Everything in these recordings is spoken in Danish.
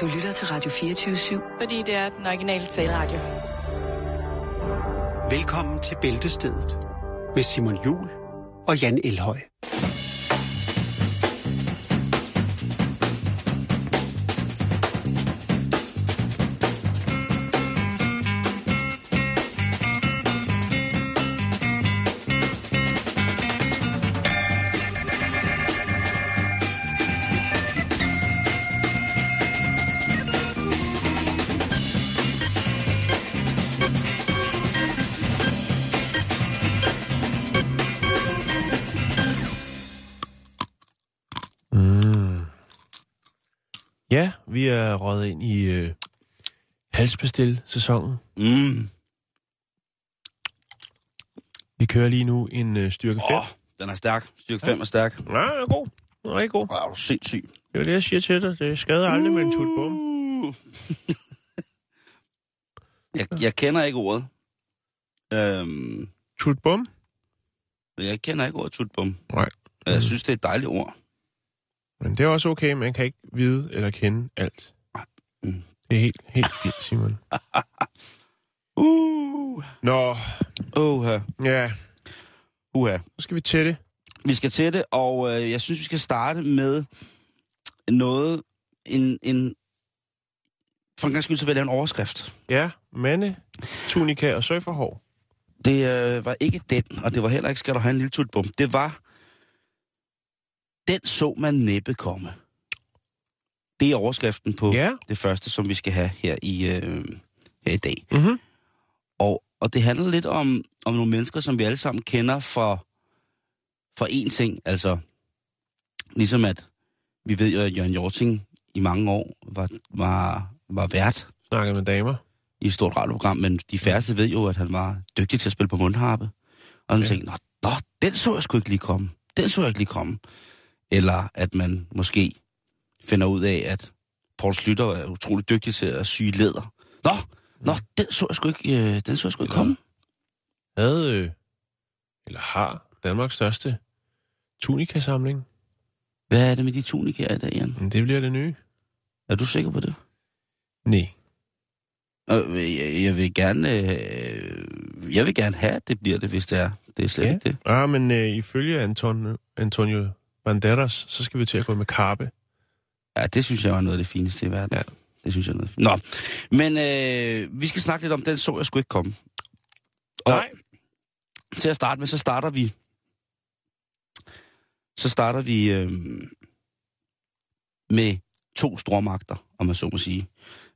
Du lytter til Radio 24-7. Fordi det er den originale taleradio. Velkommen til Bæltestedet med Simon Jul og Jan Elhøj. Halsbestil-sæsonen. Mm. Vi kører lige nu en øh, styrke 5. Åh, den er stærk. Styrke 5 er stærk. Ja, den er god. Den er rigtig god. Åh, er du sindssyg. Det er det, jeg siger til dig. Det skader aldrig med en tutbom. Uh. jeg, jeg kender ikke ordet. Øhm, Tutbom? jeg kender ikke ordet tutbum. Nej. Jeg synes, det er et dejligt ord. Men det er også okay. Man kan ikke vide eller kende alt. Mm. Det er helt, helt fint, Simon. Uh. Nå, Uha. ja. Uha. Så skal vi til det. Vi skal til det, og øh, jeg synes, vi skal starte med noget, en, en for en gang skyld, så vil jeg lave en overskrift. Ja, mande, tunika og surferhår. Det øh, var ikke den, og det var heller ikke, skal du have en lille tutbum. Det var, den så man næppe komme. Det er overskriften på Ja. det første, som vi skal have her i, øh, her i dag. Mhm. Og, og det handler lidt om, om nogle mennesker, som vi alle sammen kender for, for én ting. Altså, ligesom at vi ved jo, at Jørgen Jorting i mange år var, var, var vært Snakket med damer. i et stort radioprogram, men de færreste ved jo, at han var dygtig til at spille på mundharpe. Og så Ja. tænkte, nå, nå, den så jeg sgu ikke lige komme. Den så jeg ikke lige komme. Eller at man måske finder ud af, at Paul Slytter er utrolig dygtig til at sy læder. Nå, nå, den så jeg sgu ikke, øh, den så jeg sgu ikke komme. Havde, øh, eller har, Danmarks største tunikasamling. Hvad er det med de tunikaer i dag, Jan? Det bliver det nye. Er du sikker på det? Nej. Øh, Jeg, jeg vil gerne, øh, jeg vil gerne have, at det bliver det, hvis det er. Det er slet Ja. ikke det. Ah, men øh, ifølge Antonio, Antonio Banderas, så skal vi til at gå med karpe. Ja, det synes jeg var noget af det fineste i verden. Ja. Det synes jeg er noget fint. Nå, men øh, vi skal snakke lidt om, den så jeg sgu ikke komme. Og Nej. til at starte med, så starter vi... Så starter vi øh, med to stormagter, om man så må sige.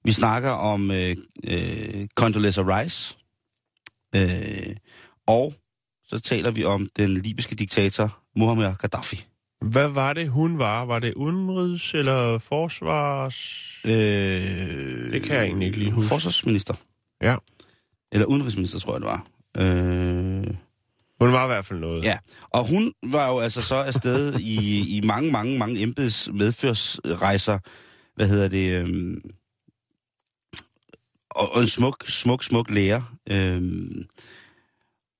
Vi snakker om øh, øh, Condoleezza Rice, øh, og så taler vi om den libyske diktator Muammar Gaddafi. Hvad var det, hun var? Var det udenrigs- eller forsvars... Øh, Det kan jeg egentlig ikke lige huske. Forsvarsminister. Ja. Eller udenrigsminister, tror jeg, det var. Øh, Hun var i hvert fald noget. ja, og hun var jo altså så afsted i, i mange, mange, mange embeds medførsrejser. Hvad hedder det? Øh, og, og en smuk, smuk, smuk lærer. Øh,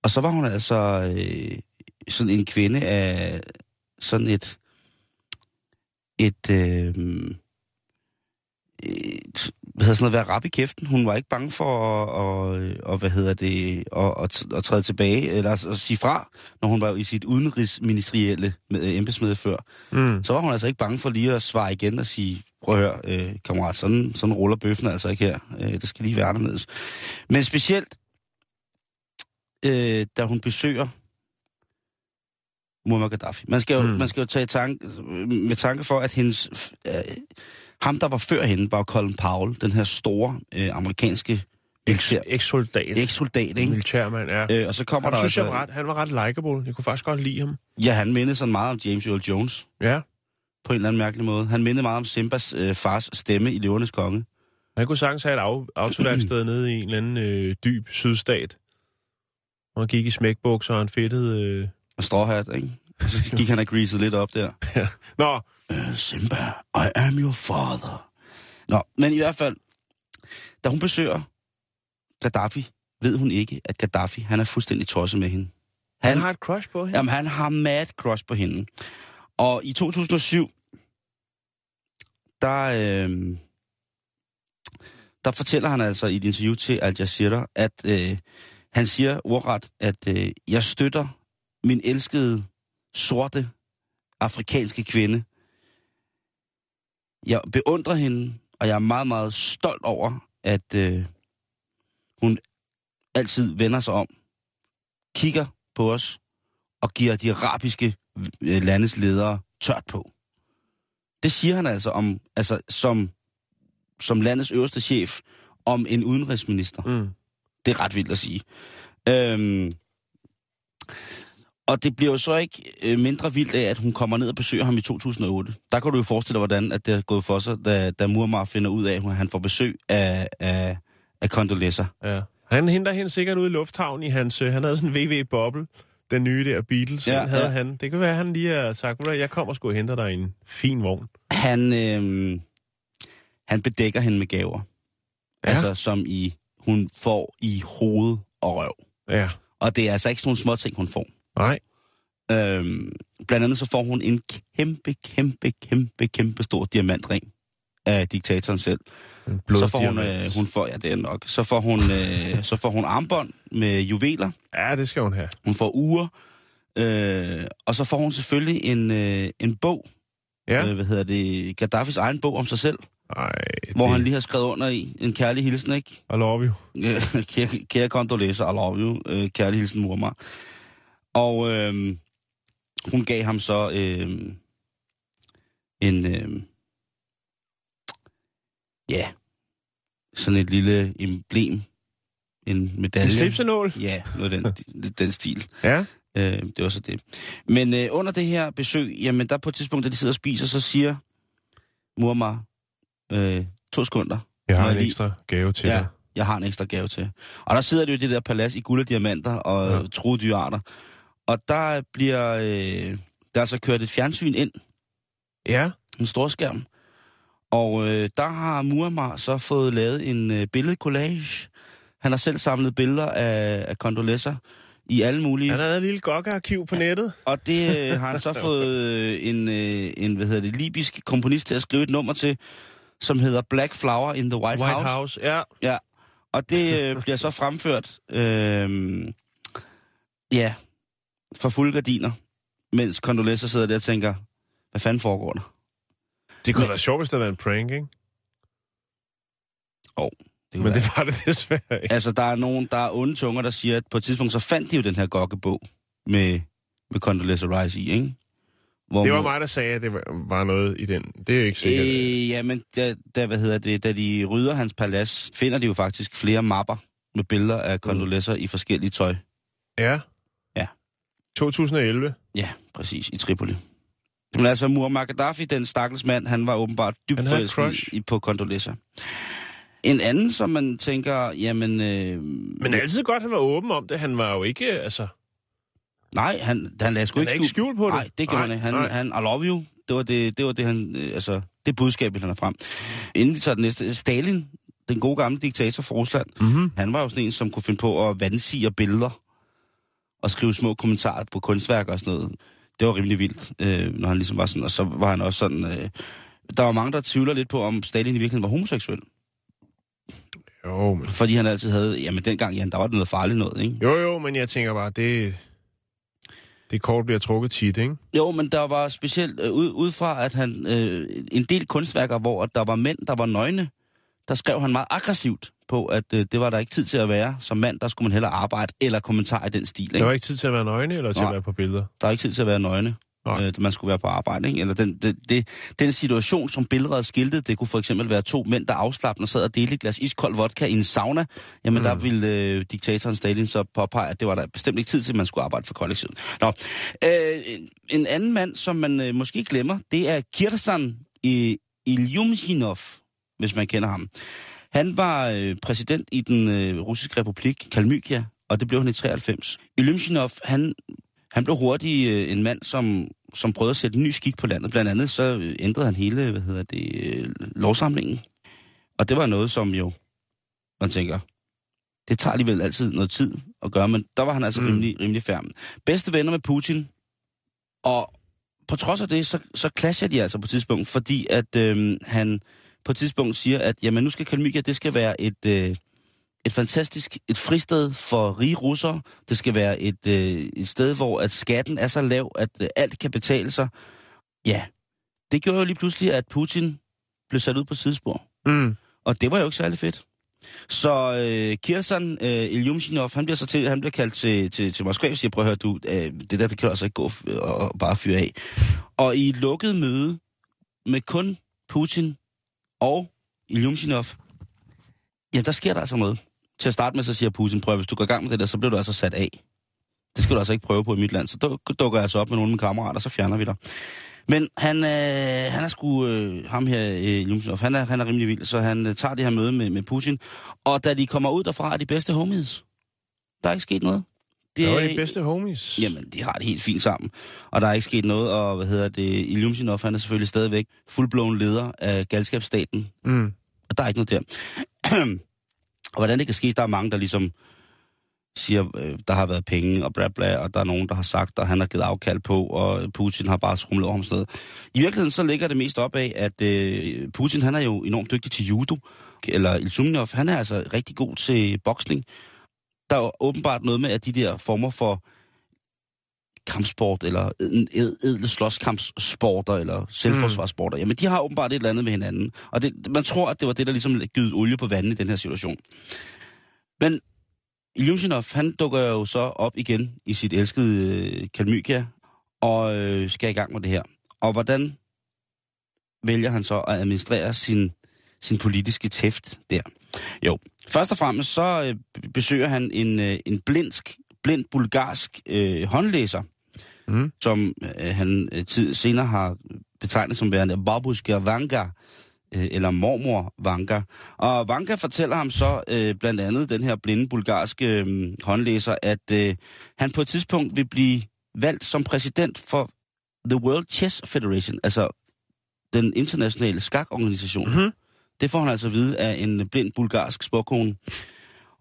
og så var hun altså øh, sådan en kvinde af sådan et et, øh, et hvad hedder sådan noget, være rap i kæften. Hun var ikke bange for at, at, at hvad hedder det, at, at, at træde tilbage, eller at, at sige fra, når hun var i sit udenrigsministerielle med, embedsmedfør. Mm. Så var hun altså ikke bange for lige at svare igen og sige, prøv at høre, øh, kammerat, sådan, sådan ruller bøffen altså ikke her. Øh, det skal lige være anderledes. Men specielt, øh, da hun besøger Muammar Gaddafi. Man skal jo, Mm. man skal jo tage tanke, med tanke for, at hendes, øh, ham, der var før hende, var Colin Powell, den her store øh, amerikanske militær, Eks-soldat. eks-soldat, ikke? Militærmand, ja. Øh, og så kommer Han, der synes, jeg altså, var ret, han var ret likable. Jeg kunne faktisk godt lide ham. ja, han mindede sådan meget om James Earl Jones, Ja. på en eller anden mærkelig måde. Han mindede meget om Simbas øh, fars stemme i Løvernes Konge. Han kunne sagtens have et af, autoværksted nede i en eller anden øh, dyb sydstat. Og han gik i smækbukser og en fedtet... Øh... Og stråhat, ikke? Og så gik han og greaset lidt op der. Nå, Øh, Simba, I am your father. Nå, men i hvert fald, da hun besøger Gaddafi, ved hun ikke, at Gaddafi, han er fuldstændig tosset med hende. han har et crush på hende. Jamen, han har mad crush på hende. Og i 2007, der, øh, der fortæller han altså i et interview til Al Jazeera, at øh, han siger ordret, at øh, jeg støtter min elskede sorte afrikanske kvinde. Jeg beundrer hende, og jeg er meget, meget stolt over, at øh, hun altid vender sig om, kigger på os og giver de arabiske øh, landes ledere tørt på. Det siger han altså om, altså som, som landets øverste chef om en udenrigsminister. Mm. Det er ret vildt at sige. Øhm, og det bliver jo så ikke øh, mindre vildt af, at hun kommer ned og besøger ham i 2008. Der kan du jo forestille dig, hvordan at det er gået for sig, da, da Muammar finder ud af, at han får besøg af, af, af Condoleezza. Ja. Han henter hende sikkert ud i lufthavnen i hans... øh, Han havde sådan en VV-boble, den nye der Beatles. Ja, havde ja. han. Det kan være, at han lige har sagt, "Ved du hvad, jeg kommer sgu og henter dig en fin vogn. Han, øh, han bedækker hende med gaver. Ja. Altså som i, hun får i hoved og røv. Ja. Og det er altså ikke sådan nogle små ting, hun får. Nej. Øhm, blandt andet så får hun en kæmpe, kæmpe, kæmpe, kæmpe stor diamantring af diktatoren selv. Så får hun, øh, hun får, ja det er nok, så får hun, øh, så får hun armbånd med juveler, Ja, det skal hun have. hun får uger, øh, og så får hun selvfølgelig en, øh, en bog, Ja. øh, hvad hedder det, Gaddafis egen bog om sig selv, Ej, hvor det... han lige har skrevet under i en kærlig hilsen, ikke? I love you. Kære, kære Condoleezza, I love you. Øh, kærlig hilsen, Muammar. Og øh, hun gav ham så øh, en, øh, ja, sådan et lille emblem, en medalje. En slipsenål. Ja, noget den, den stil. Ja. Øh, det var så det. Men øh, under det her besøg, jamen der på et tidspunkt, da de sidder og spiser, så siger Muammar, øh, to sekunder, Jeg har en lige- ekstra gave til Ja, dig. jeg har en ekstra gave til. Og der sidder det jo i det der palads i guld og diamanter og Ja. troede dyrearter. Og der bliver øh, der er så kørt et fjernsyn ind, Ja. en stor skærm. Og øh, der har Muammar så fået lavet en øh, billedcollage. Han har selv samlet billeder af, af Condoleezza i alle mulige... Han har et lille gokkearkiv på nettet. Og det øh, har han så fået øh, en, øh, en, hvad hedder det, libysk komponist til at skrive et nummer til, som hedder Black Flower in the White, White House. House. Ja. Ja, og det øh, bliver så fremført, øh, ja, for fulde gardiner, mens Condoleezza sidder der og tænker, hvad fanden foregår der? Det kunne Men- være sjovt, hvis det var en prank, ikke? Det kunne Men være. det var det desværre ikke. Altså, der er nogen, der er onde tunger, der siger, at på et tidspunkt, så fandt de jo den her gokkebog med, med Condoleezza Rice i, ikke? Hvor Det var mig, der sagde, at det var- noget i den. Det er jo ikke sikkert. Øh, ja, men da, da, hvad hedder det, da de rydder hans palads, finder de jo faktisk flere mapper med billeder af Condoleezza i forskellige tøj. Ja. 2011. Ja, præcis, i Tripoli. Men altså, Muammar Gaddafi, den stakkels mand, han var åbenbart dybt forelsket i, på Condoleezza. En anden, som man tænker, jamen... Øh, Men altid godt, han var åben om det. Han var jo ikke, altså... Nej, han, han lagde sgu Han ikke er ikke skjult på det. Nej, det gjorde han ikke. Han, han, I love you. Det var det, det, var det han, øh, altså, det budskab, han har frem. Inden vi tager det næste, Stalin, den gode gamle diktator for Rusland, Mm-hmm. han var jo sådan en, som kunne finde på at vandsige billeder og skrive små kommentarer på kunstværker og sådan noget. Det var rimelig vildt, øh, når han ligesom var sådan. Og så var han også sådan... Øh, der var mange, der tvivler lidt på, om Stalin i virkeligheden var homoseksuel. Jo, men... Fordi han altid havde... Jamen dengang, ja, der var det noget farligt noget, ikke? Jo, jo, men jeg tænker bare, det... Det kort bliver trukket tit, ikke? Jo, men der var specielt øh, ud, ud fra, at han... Øh, en del kunstværker, hvor der var mænd, der var nøgne, der skrev han meget aggressivt på, at øh, det var der ikke tid til at være. Som mand, der skulle man hellere arbejde, eller kommentar i den stil, Der ikke? var ikke tid til at være nøgne, eller til Nej. at være på billeder. Der er ikke tid til at være nøgne. Nej. Øh, man skulle være på arbejde, ikke? Eller den, det, det, den situation, som billedet skiltede, det kunne for eksempel være to mænd, der afslappende sad og delte et glas iskold vodka i en sauna. Jamen, mm. der ville øh, diktatoren Stalin så påpege, at det var der bestemt ikke tid til, at man skulle arbejde for kollektivet. Nå, øh, en- en anden mand, som man øh, måske glemmer, det er Kirsan i Ilyumshinov, hvis man kender ham. Han var øh, præsident i den øh, russiske republik, Kalmykia, og det blev han i 93. Ilyumshinov, han han blev hurtigt øh, en mand, som, som prøvede at sætte en ny skik på landet. Blandt andet så øh, ændrede han hele, hvad hedder det, øh, lovsamlingen. Og det var noget, som jo, man tænker, det tager alligevel altid noget tid at gøre, men der var han altså Mm. rimelig, rimelig færdig. Bedste venner med Putin, og på trods af det, så, så clasher de altså på et tidspunkt, fordi at øh, han på et tidspunkt siger, at jamen, nu skal Kalmykia, det skal være et, øh, et fantastisk et fristed for rige russere. Det skal være et, øh, et sted, hvor at skatten er så lav, at øh, alt kan betale sig. Ja, det gjorde jo lige pludselig, at Putin blev sat ud på sidespor. Mm. Og det var jo ikke særlig fedt. Så øh, Kirsan øh, Ilyumshinov, han bliver så til, han bliver kaldt til, til, til Moskva og siger, prøv at høre, du, øh, det der, det kan du altså ikke gå og, og bare fyre af. Og i et lukket møde med kun Putin og Ilyumshinov, jamen der sker der altså noget. Til at starte med, så siger Putin, prøv hvis du går i gang med det der, så bliver du altså sat af. Det skal du altså ikke prøve på i mit land. Så duk- dukker jeg altså op med nogle af mine kammerater, så fjerner vi dig. Men han, øh, han er sgu, øh, ham her, øh, han er, han er rimelig vild, så han øh, tager det her møde med, med Putin. Og da de kommer ud derfra, er de bedste homies. Der er ikke sket noget. Det er de bedste homies. Jamen, de har det helt fint sammen. Og der er ikke sket noget, og hvad hedder det, Ilyumshinov, han er selvfølgelig stadigvæk fuldblåen leder af galskabsstaten. Mm. Og der er ikke noget der. og hvordan det kan ske, der er mange, der ligesom siger, øh, der har været penge og bla bla, og der er nogen, der har sagt, at han har givet afkald på, og Putin har bare skrumlet over ham sted. I virkeligheden så ligger det mest op af, at øh, Putin han er jo enormt dygtig til judo, eller Ilsumnov, han er altså rigtig god til boksning. Der er jo åbenbart noget med, at de der former for kampsport, eller ed- edle slåskampssporter, eller selvforsvarssporter, jamen de har åbenbart et eller andet med hinanden. Og det, man tror, at det var det, der ligesom gyde olie på vandet i den her situation. Men Ilyumshinov, han dukker jo så op igen i sit elskede øh, Kalmykia, og øh, skal i gang med det her. Og hvordan vælger han så at administrere sin, sin politiske tæft der? Jo, først og fremmest så øh, besøger han en, øh, en blindsk, blind bulgarsk øh, håndlæser, Mm. som øh, han øh, tid, senere har betegnet som værende Babushka Vanga, øh, eller mormor Vanga. Og Vanga fortæller ham så øh, blandt andet den her blinde bulgarske øh, håndlæser, at øh, han på et tidspunkt vil blive valgt som præsident for The World Chess Federation, altså den internationale skakorganisation. Mhm. Det får han altså at vide af en blind bulgarsk sporkone.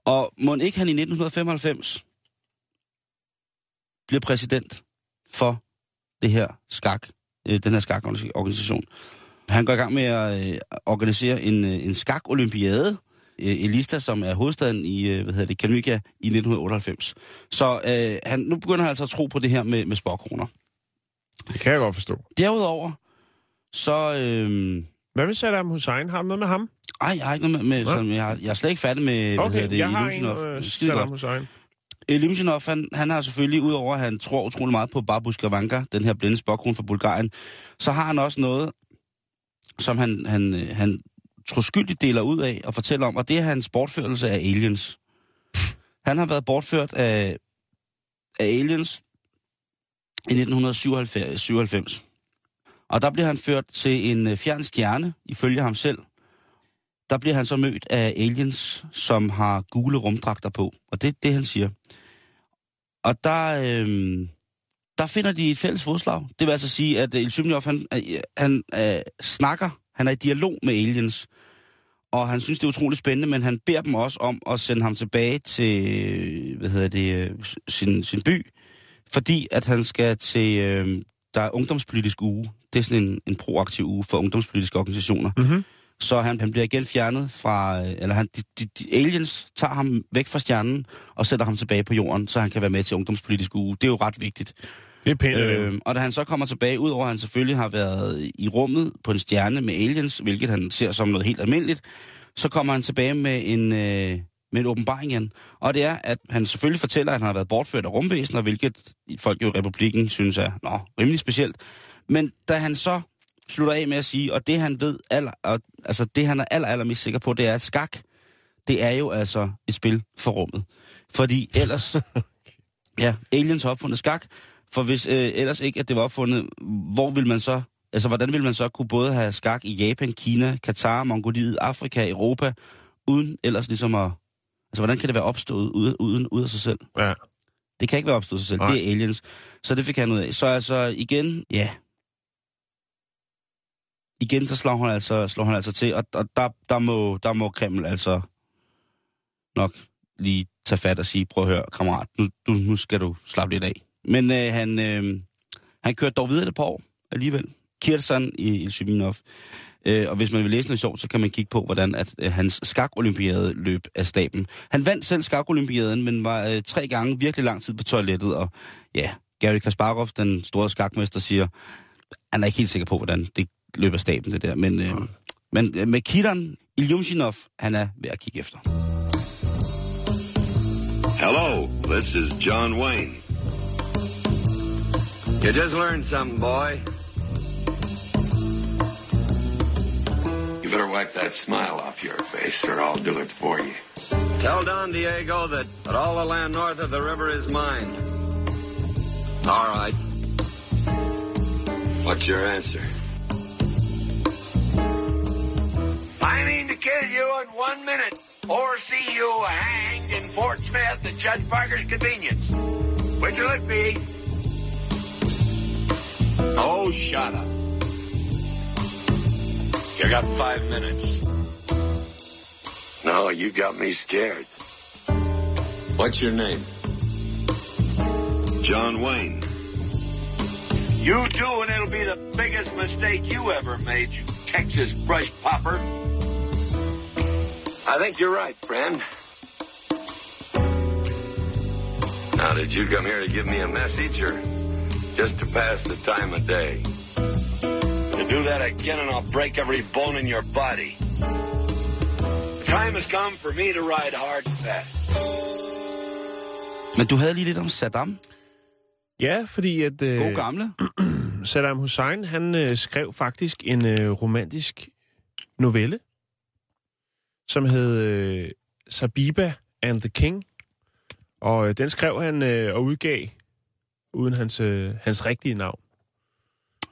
Og må ikke han i 1995 bliver præsident for det her skak, øh, den her skakorganisation. Han går i gang med at øh, organisere en, øh, en skak-olympiade, øh, Elista, som er hovedstaden i, øh, hvad hedder det, Kalmykia, i 1998. Så øh, han, nu begynder han altså at tro på det her med, med sporkroner. Det kan jeg godt forstå. Derudover, så... Øh, Hvad med Saddam Hussein? Har du noget med ham? ej, jeg har ikke noget med... med sådan, jeg, har- jeg er slet ikke færdig med, hvad Okay, det, jeg har en øh, Saddam. Hussein. Limshinov, han, han har selvfølgelig, udover at han tror utrolig meget på Babushka Vanka, den her blinde spokkron fra Bulgarien, så har han også noget, som han, han, øh, han troskyldigt deler ud af og fortæller om, og det er hans bortførelse af aliens. Han har været bortført af, af aliens i 1997. Og der bliver han ført til en øh, fjern stjerne, ifølge ham selv. Der bliver han så mødt af aliens, som har gule rumdragter på. Og det er det, han siger. Og der, øh, der finder de et fælles fodslag. Det vil altså sige, at øh, Ilsymniov, han, øh, han øh, snakker, han er i dialog med aliens. Og han synes, det er utroligt spændende, men han beder dem også om at sende ham tilbage til, hvad hedder det, sin, sin by. Fordi at han skal til, øh, der er ungdomspolitisk uge. Det er sådan en, en proaktiv uge for ungdomspolitiske organisationer. Mm-hmm. Så han, han bliver igen fjernet fra, øh, eller han, de, de, de aliens tager ham væk fra stjernen og sætter ham tilbage på jorden, så han kan være med til ungdomspolitisk uge. Det er jo ret vigtigt. Det er pænt. Øh, og da han så kommer tilbage, udover at han selvfølgelig har været i rummet på en stjerne med aliens, hvilket han ser som noget helt almindeligt, så kommer han tilbage med en, øh, med en åbenbaring igen. Og det er, at han selvfølgelig fortæller, at han har været bortført af rumvæsener, hvilket folk jo i republikken synes er nå, rimelig specielt. Men da han så slutter af med at sige, og det han ved, aller, og, altså det han er aller, aller mest sikker på, det er, at skak, det er jo altså et spil for rummet. Fordi ellers, ja, aliens har opfundet skak, for hvis øh, ellers ikke, at det var opfundet, hvor vil man så, altså hvordan vil man så kunne både have skak i Japan, Kina, Katar, Mongoliet, Afrika, Europa, uden ellers ligesom at, altså hvordan kan det være opstået uden, uden ud af sig selv? Ja. Det kan ikke være opstået sig selv, Nej. det er aliens. Så det fik han ud af. Så altså igen, ja. Igen, så slår han altså, slår han altså til, og, og der, der, må, der må Kreml altså nok lige tage fat og sige, prøv at høre, kammerat, nu, du, nu skal du slappe lidt af. Men øh, han, øh, han kørte dog videre et par år alligevel. Kirsan i Ilshuminov. Øh, og hvis man vil læse noget sjovt, så kan man kigge på, hvordan at, øh, hans skakolympiade løb af staben. Han vandt selv skakolympiaden, men var øh, tre gange virkelig lang tid på toilettet. Og ja, Gary Kasparov, den store skakmester, siger, han er ikke helt sikker på, hvordan det løb af staben, det der. Men, øh, men øh, med Kiran Ilyumshinov, han er ved at kigge efter. Hello, this is John Wayne. You just learned something, boy. You better wipe that smile off your face, or I'll do it for you. Tell Don Diego that, that all the land north of the river is mine. All right. What's your answer? Kill you in one minute, or see you hanged in Fort Smith at Judge Parker's convenience. Which will it be? Oh, shut up. You got five minutes. No, you got me scared. What's your name? John Wayne. You do, and it'll be the biggest mistake you ever made, you Texas brush popper. I think you're right, friend. Now, did you come here to give me a message or just to pass the time of day? To do that again, and I'll break every bone in your body. The time has come for me to ride hard and fast. Men du havde lige lidt om Saddam. Ja, fordi at øh, God gamle. Saddam Hussein, han øh, skrev faktisk en øh, romantisk novelle, som hed øh, Sabiba and the King. Og øh, den skrev han øh, og udgav uden hans, øh, hans rigtige navn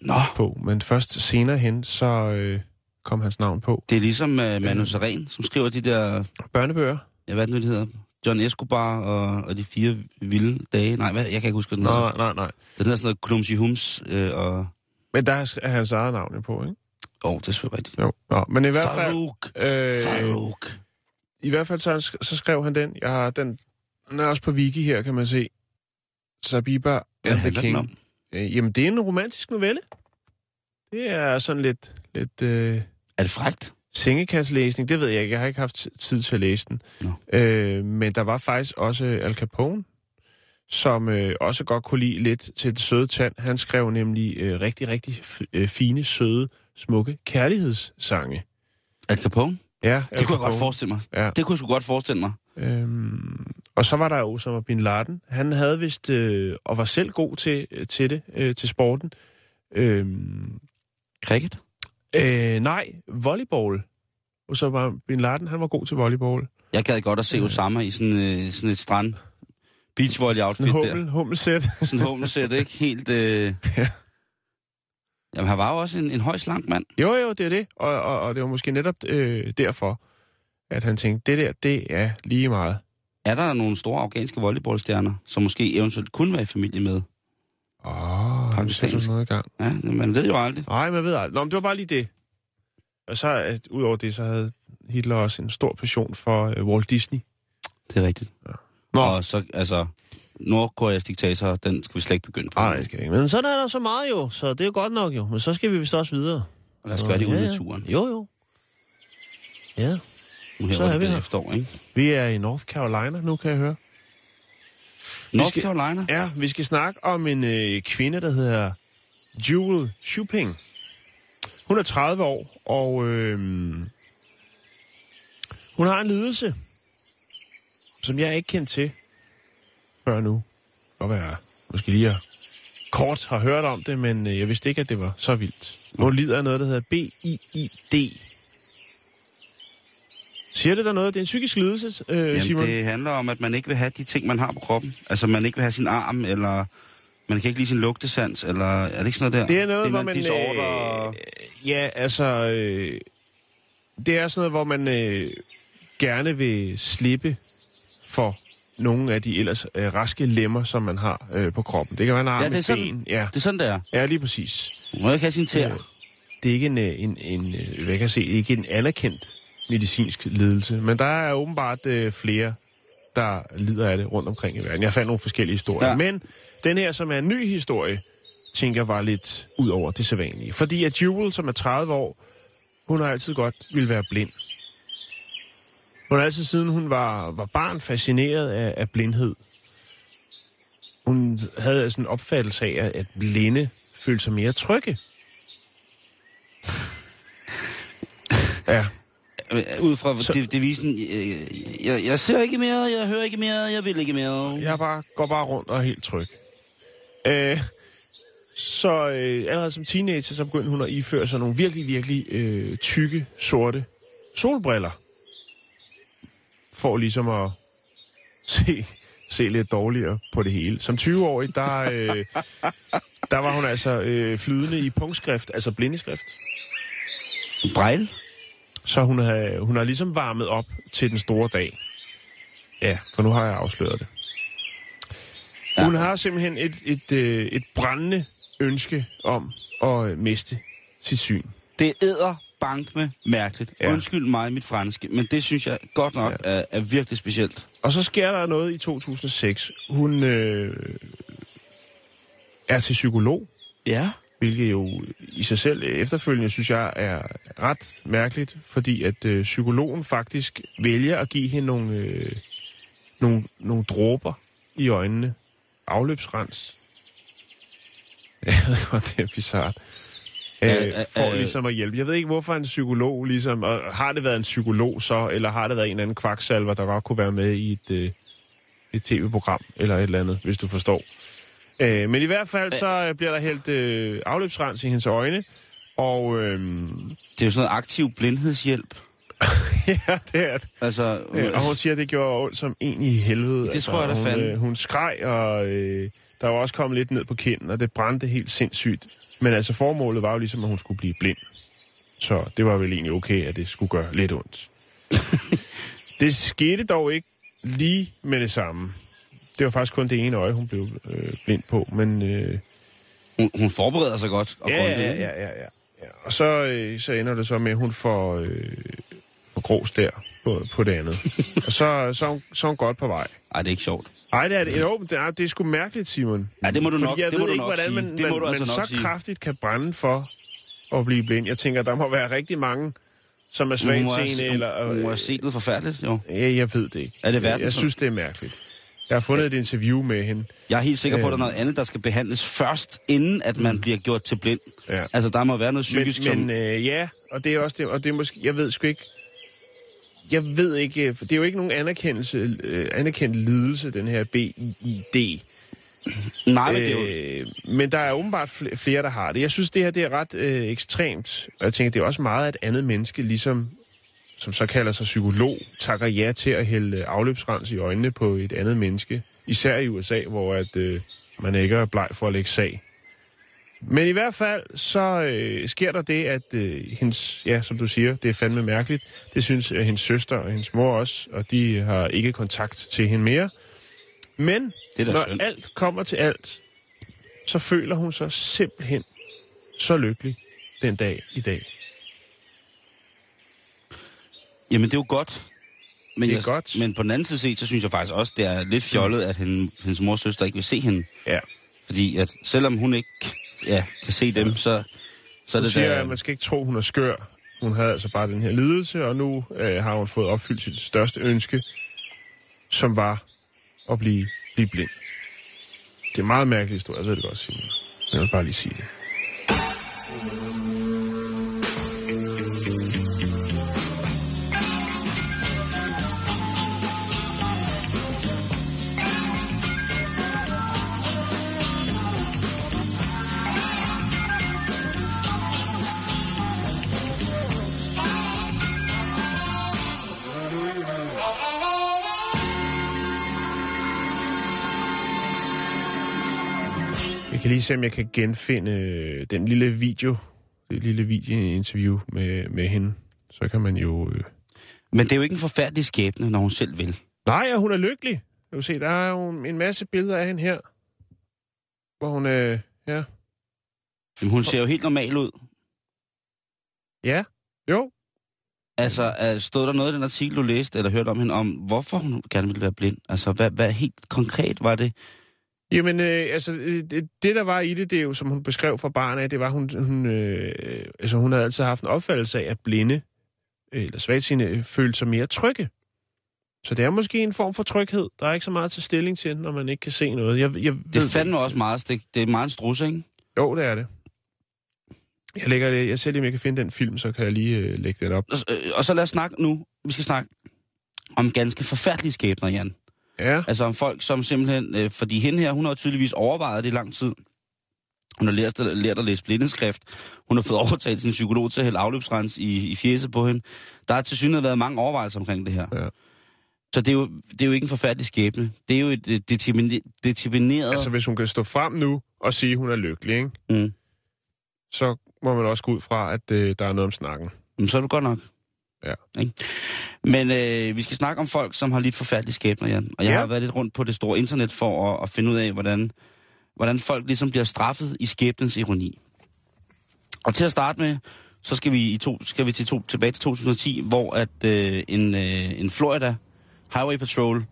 Nå, på. Men først senere hen, så øh, kom hans navn på. det er ligesom uh, Manu Seren, som skriver de der, Børnebøger? ja, hvad det nu, de hedder? John Escobar og, og de fire vilde dage. Nej, hvad? jeg kan ikke huske, den Nej, hedder. nej, nej, nej. Den hedder sådan noget Klumsi Hums, øh, og... Men der er hans eget navn på, ikke? Åh, oh, det er selvfølgelig rigtigt. Jo. Nå, men i hvert fald... Farouk! Øh, Farouk! I hvert fald så, så skrev han den. Jeg har den, den er også på wiki her, kan man se. Sabiba and the King. Øh, jamen, det er en romantisk novelle. Det er sådan lidt, lidt øh, Er det frægt? sengekasselæsning. Det ved jeg ikke. Jeg har ikke haft ti- tid til at læse den. Nå. Øh, men der var faktisk også Al Capone, som øh, også godt kunne lide lidt til det søde tand. Han skrev nemlig øh, rigtig, rigtig øh, fine, søde, smukke kærlighedssange. Al Capone? Ja, Det kunne jeg godt forestille mig. Ja. Det kunne jeg sgu godt forestille mig. Øhm, og så var der jo Osama Bin Laden. Han havde vist, øh, og var selv god til, til det, øh, til sporten. Øhm, Cricket? øh, nej, volleyball. Osama Bin Laden, han var god til volleyball. Jeg gad godt at se Osama i sådan, øh, sådan et strand beachvolley outfit En der. hummel, hummelsæt. Sådan en hummelsæt, ikke? Helt... Øh... Ja. Jamen, han var jo også en, en høj slank mand. jo, jo, det er det. Og, og, og det var måske netop øh, derfor, at han tænkte, det der, det er lige meget. Er der nogle store afghanske volleyballstjerner, som måske eventuelt kunne være i familie med? Åh, oh, Pakistansk. noget i gang. Ja, man ved jo aldrig. Nej, man ved aldrig. Nå, men det var bare lige det. Og så, øh, udover det, så havde Hitler også en stor passion for øh, Walt Disney. Det er rigtigt. Nå. Og så, altså, Nordkoreas diktator, den skal vi slet ikke begynde på. Nej, det skal vi ikke. Men sådan er der så meget jo, så det er jo godt nok jo. Men så skal vi vist også videre. Lad os gøre det Ja, ude i ja. naturen. Jo, jo. Ja. Nu her, Så er vi her. efterår, ikke? Vi er i North Carolina nu, kan jeg høre. North skal- Carolina? Ja, vi skal snakke om en øh, kvinde, der hedder Jewel Shuping. Hun er 30 år, og øh, hun har en lidelse, som jeg ikke kendt til før nu. Og hvad jeg måske lige kort har hørt om det, men øh, jeg vidste ikke, at det var så vildt. Hun lider af noget, der hedder BIID. Siger det der noget? Det er en psykisk lidelse, øh, Jamen, Simon? det handler om, at man ikke vil have de ting, man har på kroppen. Altså, man ikke vil have sin arm, eller man kan ikke lide sin lugtesans, eller er det ikke sådan noget der? Det er noget, det hvor man... Disorder... Øh, ja, altså... Øh, det er sådan noget, hvor man øh, gerne vil slippe for nogle af de ellers øh, raske lemmer, som man har øh, på kroppen. Det kan være en arm, Ja, det er sådan- ben. Ja, Det er sådan, det er. ja, lige præcis. Man må ikke have sin tæer. Øh, Det er ikke en, øh, en, en øh, hvad kan jeg se, ikke en anerkendt medicinsk lidelse, men der er åbenbart øh, flere, der lider af det rundt omkring i verden. Jeg fandt nogle forskellige historier. Ja. Men den her, som er en ny historie tænker jeg var lidt ud over det sædvanlige. Fordi at Jewel, som er 30 år, hun har altid godt ville være blind. Hun har altid siden hun var, var barn fascineret af, af blindhed. Hun havde sådan en opfattelse af, at blinde følte sig mere trygge. ja. Øh, Ud fra Så- devisen, øh, jeg, jeg ser ikke mere, jeg hører ikke mere, jeg vil ikke mere. Jeg bare, går bare rundt og er helt tryg. Øh, så øh, allerede som teenager, så begyndte hun at iføre sig nogle virkelig, virkelig øh, tykke, sorte solbriller. For ligesom at se, se lidt dårligere på det hele. Som 20-årig, der, øh, der var hun altså øh, flydende i punktskrift, altså blindeskrift. Brejl? Så hun har, hun har ligesom varmet op til den store dag. Ja, for nu har jeg afsløret det. Ja. Hun har simpelthen et, et, øh, et brændende ønske om at miste sit syn. Det æder bank med mærkeligt. Ja. Ja. Undskyld mig mit franske, men det synes jeg godt nok ja. er, er virkelig specielt. Og så sker der noget i 2006. Hun øh, er til psykolog, Ja. hvilket jo i sig selv efterfølgende, synes jeg, er ret mærkeligt, fordi at øh, psykologen faktisk vælger at give hende nogle, øh, nogle, nogle dråber i øjnene. Afløbsrens. Godt, det er bizart. Øh, for øh. ligesom at hjælpe. Jeg ved ikke, hvorfor en psykolog ligesom... Og har det været en psykolog så, eller har det været en eller anden kvaksalver, der godt kunne være med i et, øh, et tv-program, eller et eller andet, hvis du forstår. Øh, men i hvert fald, så øh, bliver der hældt øh, afløbsrens i hendes øjne, og øh, Det er jo sådan noget aktiv blindhedshjælp. ja, det er det. Altså, Øh, og hun siger, at det gjorde ondt som en i helvede. Det tror jeg da hun, fandme. øh, hun skreg, og øh, der var også kommet lidt ned på kinden, og det brændte helt sindssygt. Men altså, formålet var jo ligesom, at hun skulle blive blind. Så det var vel egentlig okay, at det skulle gøre lidt ondt. det skete dog ikke lige med det samme. Det var faktisk kun det ene øje, hun blev øh, blind på, men... Øh, hun, hun forbereder sig godt. Og ja, ja, ja, ja, ja, ja. Og så, øh, så ender det så med, at hun får, øh, får grås der på, på det andet. og så, så, er hun, så er hun godt på vej. Ej, det er ikke sjovt. Ej, det er det. Jo, det er, det er sgu mærkeligt, Simon. Ja, det må du Fordi nok- jeg det ved må du ikke, nok hvordan sige. man, Det må man, du altså man nok så sige. kraftigt kan brænde for at blive blind. Jeg tænker, der må være rigtig mange, som er svagtseende. Eller, hun, må have set noget forfærdeligt, jo. ja, jeg ved det ikke. Er det jeg, verden, jeg som- synes, det er mærkeligt. Jeg har fundet et interview med hende. Jeg er helt sikker på, at der er Øhm. noget andet, der skal behandles først, inden at man bliver gjort til blind. Ja. Altså, der må være noget psykisk, men, som... men øh, ja, og det er også det, og det er måske, jeg ved sgu ikke, jeg ved ikke, for det er jo ikke nogen anerkendelse, øh, anerkendt lidelse, den her BIID. Nej, men det er jo... Øh, men der er åbenbart fl- flere, der har det. Jeg synes, det her det er ret øh, ekstremt. Og jeg tænker, det er også meget, at andet menneske, ligesom, som så kalder sig psykolog, takker ja til at hælde afløbsrens i øjnene på et andet menneske. Især i USA, hvor at, øh, man ikke er bleg for at lægge sag. Men i hvert fald, så øh, sker der det, at øh, hendes, ja, som du siger, det er fandme mærkeligt. Det synes øh, hendes søster og hendes mor også, og de har ikke kontakt til hende mere. Men Det er når synd. alt kommer til alt, så føler hun sig simpelthen så lykkelig den dag i dag. Jamen, det er jo godt. Men, Det er jeg, godt. men på den anden side set, så synes jeg faktisk også, det er lidt fjollet, at hende, hendes mors søster ikke vil se hende. Ja. Fordi at selvom hun ikke ja, kan se dem, så, så er det siger, der... at man skal ikke tro, hun er skør. Hun havde altså bare den her lidelse, og nu øh, har hun fået opfyldt sit største ønske, som var at blive, blive blind. Det er en meget mærkelig historie, jeg ved det godt, Simon. Men jeg vil bare lige sige det. Kan lige se, om jeg kan genfinde øh, den lille video, det lille videointerview med, med hende. Så kan man jo... Øh... Men det er jo ikke en forfærdelig skæbne, når hun selv vil. Nej, og hun er lykkelig. Du se, der er jo en masse billeder af hende her. Hvor hun... Øh... Ja. Jamen, hun ser jo helt normal ud. Ja. Jo. Altså, er- stod der noget i den artikel, du læste, eller hørte om hende, om hvorfor hun gerne ville være blind? Altså, hvad, hvad helt konkret var det, Jamen, øh, altså, øh, det, det, der var i det, det er jo, som hun beskrev fra barn af, det var, hun, hun, øh, altså, hun havde altid haft en opfattelse af, at blinde øh, eller svagtseende følte sig mere trygge. Så det er måske en form for tryghed. Der er ikke så meget til stilling til, når man ikke kan se noget. Jeg, jeg Det er fandme også meget, det, det er meget en strusse, ikke? Jo, det er det. Jeg, lægger det. jeg ser lige, om jeg kan finde den film, så kan jeg lige øh, lægge den op. Og, øh, og så lad os snakke nu, vi skal snakke om ganske forfærdelige skæbner, Jan. Ja, Altså om folk, som simpelthen, øh, fordi hende her, hun har tydeligvis overvejet det i lang tid. Hun har lært, lært at læse blindeskrift. Hun har fået overtalt sin psykolog til at hælde afløbsrens i, i fjeset på hende. Der har til synligheden været mange overvejelser omkring det her. Ja. Så det er, jo, det er jo ikke en forfærdelig skæbne. Det er jo et øh, determine- determineret... altså hvis hun kan stå frem nu og sige, at hun er lykkelig, ikke? mm. så må man også gå ud fra, at øh, der er noget om snakken. Men så er det godt nok. Ja. Ikke? Men øh, vi skal snakke om folk, som har lidt forfærdelige skæbner, Jan. Og jeg Ja. har været lidt rundt på det store internet for at, at finde ud af, hvordan, hvordan folk ligesom bliver straffet i skæbnens ironi. Og til at starte med, så skal vi, i to, skal vi til to, tilbage til 2010, hvor at øh, en, øh, en Florida Highway Patrol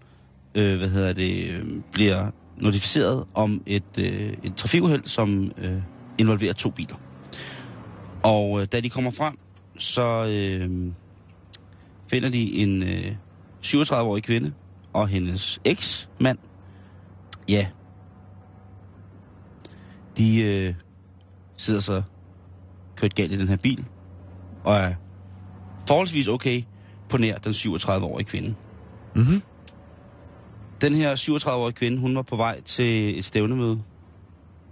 øh, hvad hedder det, øh, bliver notificeret om et, øh, et trafikuheld, som øh, involverer to biler. Og øh, da de kommer frem, så øh, finder de en øh, 37-årig kvinde og hendes eks-mand. Ja. De øh, sidder så kørt galt i den her bil, og er forholdsvis okay på nær den 37-årige kvinde. Mhm. Den her 37-årige kvinde, hun var på vej til et stævnemøde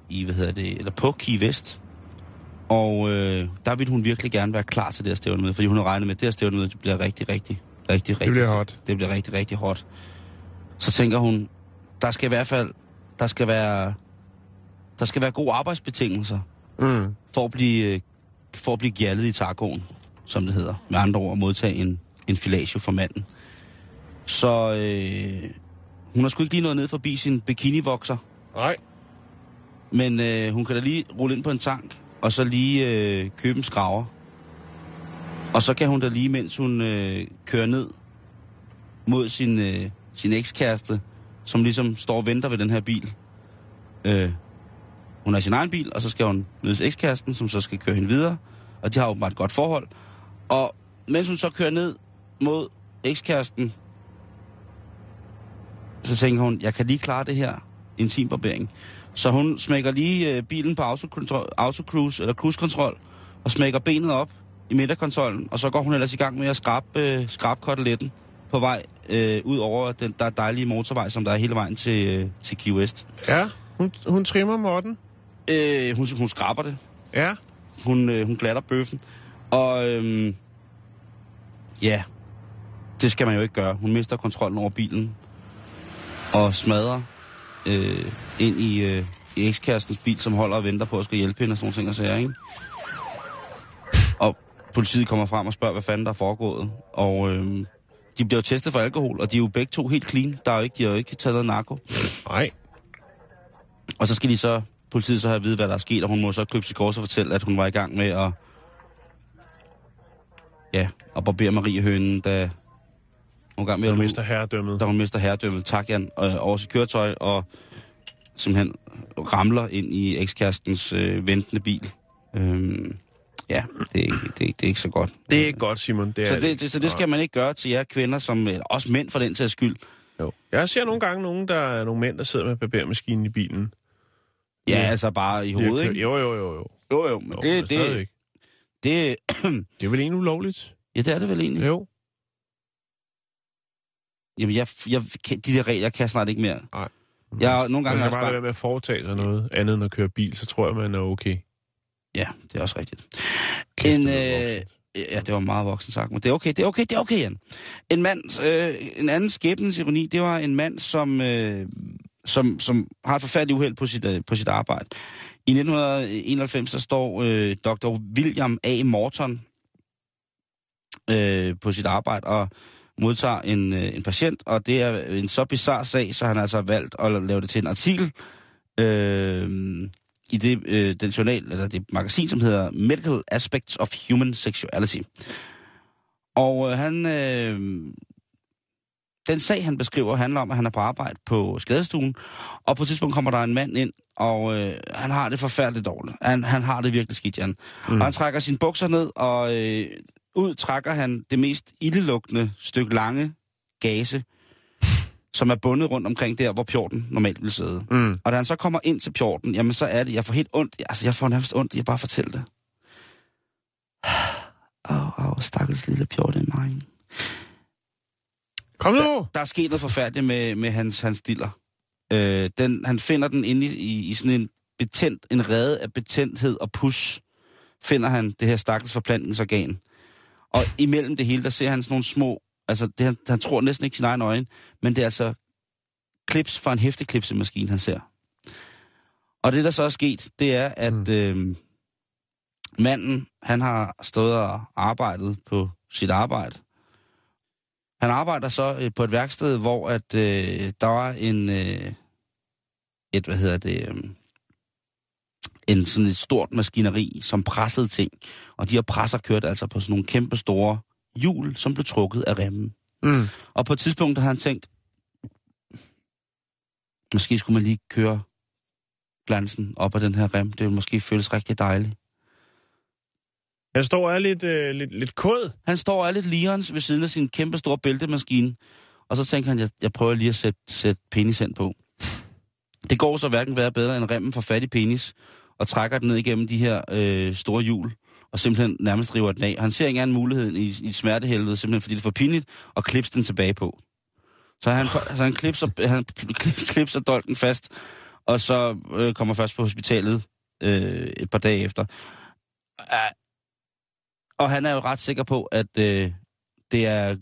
i, hvad hedder det, eller på Key Vest. Og øh, der ville hun virkelig gerne være klar til det her stævnemøde, fordi hun havde regnet med, at det her stævnemøde det bliver rigtig, rigtig, rigtig, rigtig... Det bliver hot. Det bliver rigtig, rigtig hot. Så tænker hun, der skal i hvert fald, der skal være, der skal være gode arbejdsbetingelser Mm. for at blive, øh, for at blive gjaldet i tacoen, som det hedder. Med andre ord, modtage en, en filatio for manden. Så øh, hun har sgu ikke lige noget ned forbi sin bikini-vokser, Nej. men øh, hun kan da lige rulle ind på en tank, og så lige øh, købe en skraver. Og så kan hun da lige, mens hun øh, kører ned mod sin, øh, sin ekskæreste, som ligesom står og venter ved den her bil. Øh, hun har sin egen bil, og så skal hun mødes ekskæresten, som så skal køre hende videre. Og de har åbenbart et godt forhold. Og mens hun så kører ned mod ekskæresten, så tænker hun, jeg kan lige klare det her intimbarbering. Så hun smækker lige øh, bilen på autocontrol, autocruise, eller cruise-kontrol, og smækker benet op i midterkontrollen, og så går hun ellers i gang med at skrabe, øh, skrabe koteletten på vej øh, ud over den der dejlige motorvej, som der er hele vejen til, øh, til Key West. Ja, hun, hun trimmer Morten. Øh, hun, hun skraber det. Ja. Hun, øh, hun glatter bøffen. Og øhm, ja, det skal man jo ikke gøre. Hun mister kontrollen over bilen og smadrer øh, ind i, øh, i ekskærestens bil, som holder og venter på at skal hjælpe hende og sådan nogle ting og sager, ikke? Og politiet kommer frem og spørger, hvad fanden der er foregået. Og øhm, de bliver jo testet for alkohol, og de er jo begge to helt clean. Der er jo ikke, de har jo ikke taget noget narko. Nej. Og så skal de så, politiet så have at vide, hvad der er sket, og hun må så krybe til kors og fortælle, at hun var i gang med at, ja, at barbere Marie Hønen, da hun, var i gang med Hun at, mister herredømmet. da hun mister herredømmet, tak Jan, øh, over sit køretøj, og simpelthen ramler ind i ekskærestens øh, ventende bil. Øhm, ja, det er, ikke, det, er, det er ikke så godt. Det er ikke godt, Simon. Det er så, det, det, så det skal man ikke gøre til jer kvinder, som, eller også mænd for den sags skyld. Jo. Jeg ser nogle gange nogen, der er nogle mænd, der sidder med barbermaskinen i bilen. Ja, Ja. altså bare i hovedet, ikke? Jo, jo, jo, jo. Jo, jo, men jo det, men det, det, det er vel egentlig ulovligt? ja, det er det vel egentlig. Jo. Jamen, jeg, jeg, de der regler jeg kan jeg snart ikke mere. Nej. Jeg, nogle gange man skal bare bare... være med at foretage sig noget andet end at køre bil, så tror jeg, man er okay. Ja, det er også rigtigt. Kæft, en, øh, ja, det var meget voksen sagt, men det er okay, det er okay, det er okay, Jan. En mand, øh, en anden skæbnens ironi, det var en mand, som, øh, som, som har et forfærdeligt uheld på sit, øh, på sit arbejde. I 1991, der står øh, Dr. William A. Morton øh, på sit arbejde og modtager en, øh, en patient, og det er en så bizarre sag, så han altså har valgt at lave det til en artikel øh, i det, øh, den journal, eller det magasin, som hedder Medical Aspects of Human Sexuality. Og øh, han, øh, den sag, han beskriver, handler om, at han er på arbejde på skadestuen, og på et tidspunkt kommer der en mand ind, og øh, han har det forfærdeligt dårligt. Han, han har det virkelig skidt, Jan. Mm. Og han trækker sine bukser ned, og øh, ud trækker han det mest ildelugtende stykke lange gase, som er bundet rundt omkring der, hvor pjorten normalt vil sidde. Mm. Og da han så kommer ind til pjorten, jamen så er det, jeg får helt ondt, altså jeg får nærmest ondt, jeg bare fortælle det. Åh, oh, oh, stakkels lille pjort i mig. Kom nu! Der, der er sket noget forfærdeligt med, med hans, hans diller. Øh, den, han finder den inde i, i, i sådan en betændt, en rede af betændthed og pus, finder han det her stakkels forplantningsorgan. Og imellem det hele, der ser han sådan nogle små, altså det, han, han tror næsten ikke sin egen øjne, men det er altså klips fra en hæfteklipsemaskine, han ser. Og det, der så er sket, det er, at mm. øh, manden, han har stået og arbejdet på sit arbejde. Han arbejder så øh, på et værksted, hvor at øh, der var en, øh, et, hvad hedder det, øh, en sådan et stort maskineri, som pressede ting. Og de her presser kørte altså på sådan nogle kæmpe store hjul, som blev trukket af remmen. Mm. Og på et tidspunkt har han tænkt, måske skulle man lige køre glansen op af den her rem. Det ville måske føles rigtig dejligt. Han står og er lidt, øh, lidt, lidt kod. Han står og er lidt lirens ved siden af sin kæmpe store bæltemaskine. Og så tænker han, jeg, jeg prøver lige at sætte, sætte penis ind på. Det går så hverken være bedre end remmen for fat i penis, og trækker den ned igennem de her øh, store hjul, og simpelthen nærmest river den af. Han ser ikke anden mulighed i, i smertehelvede, simpelthen fordi det er for pinligt, og klipse den tilbage på. Så han, så han, klipser, han klipser dolken fast, og så øh, kommer først på hospitalet øh, et par dage efter. Uh, og han er jo ret sikker på, at øh, det er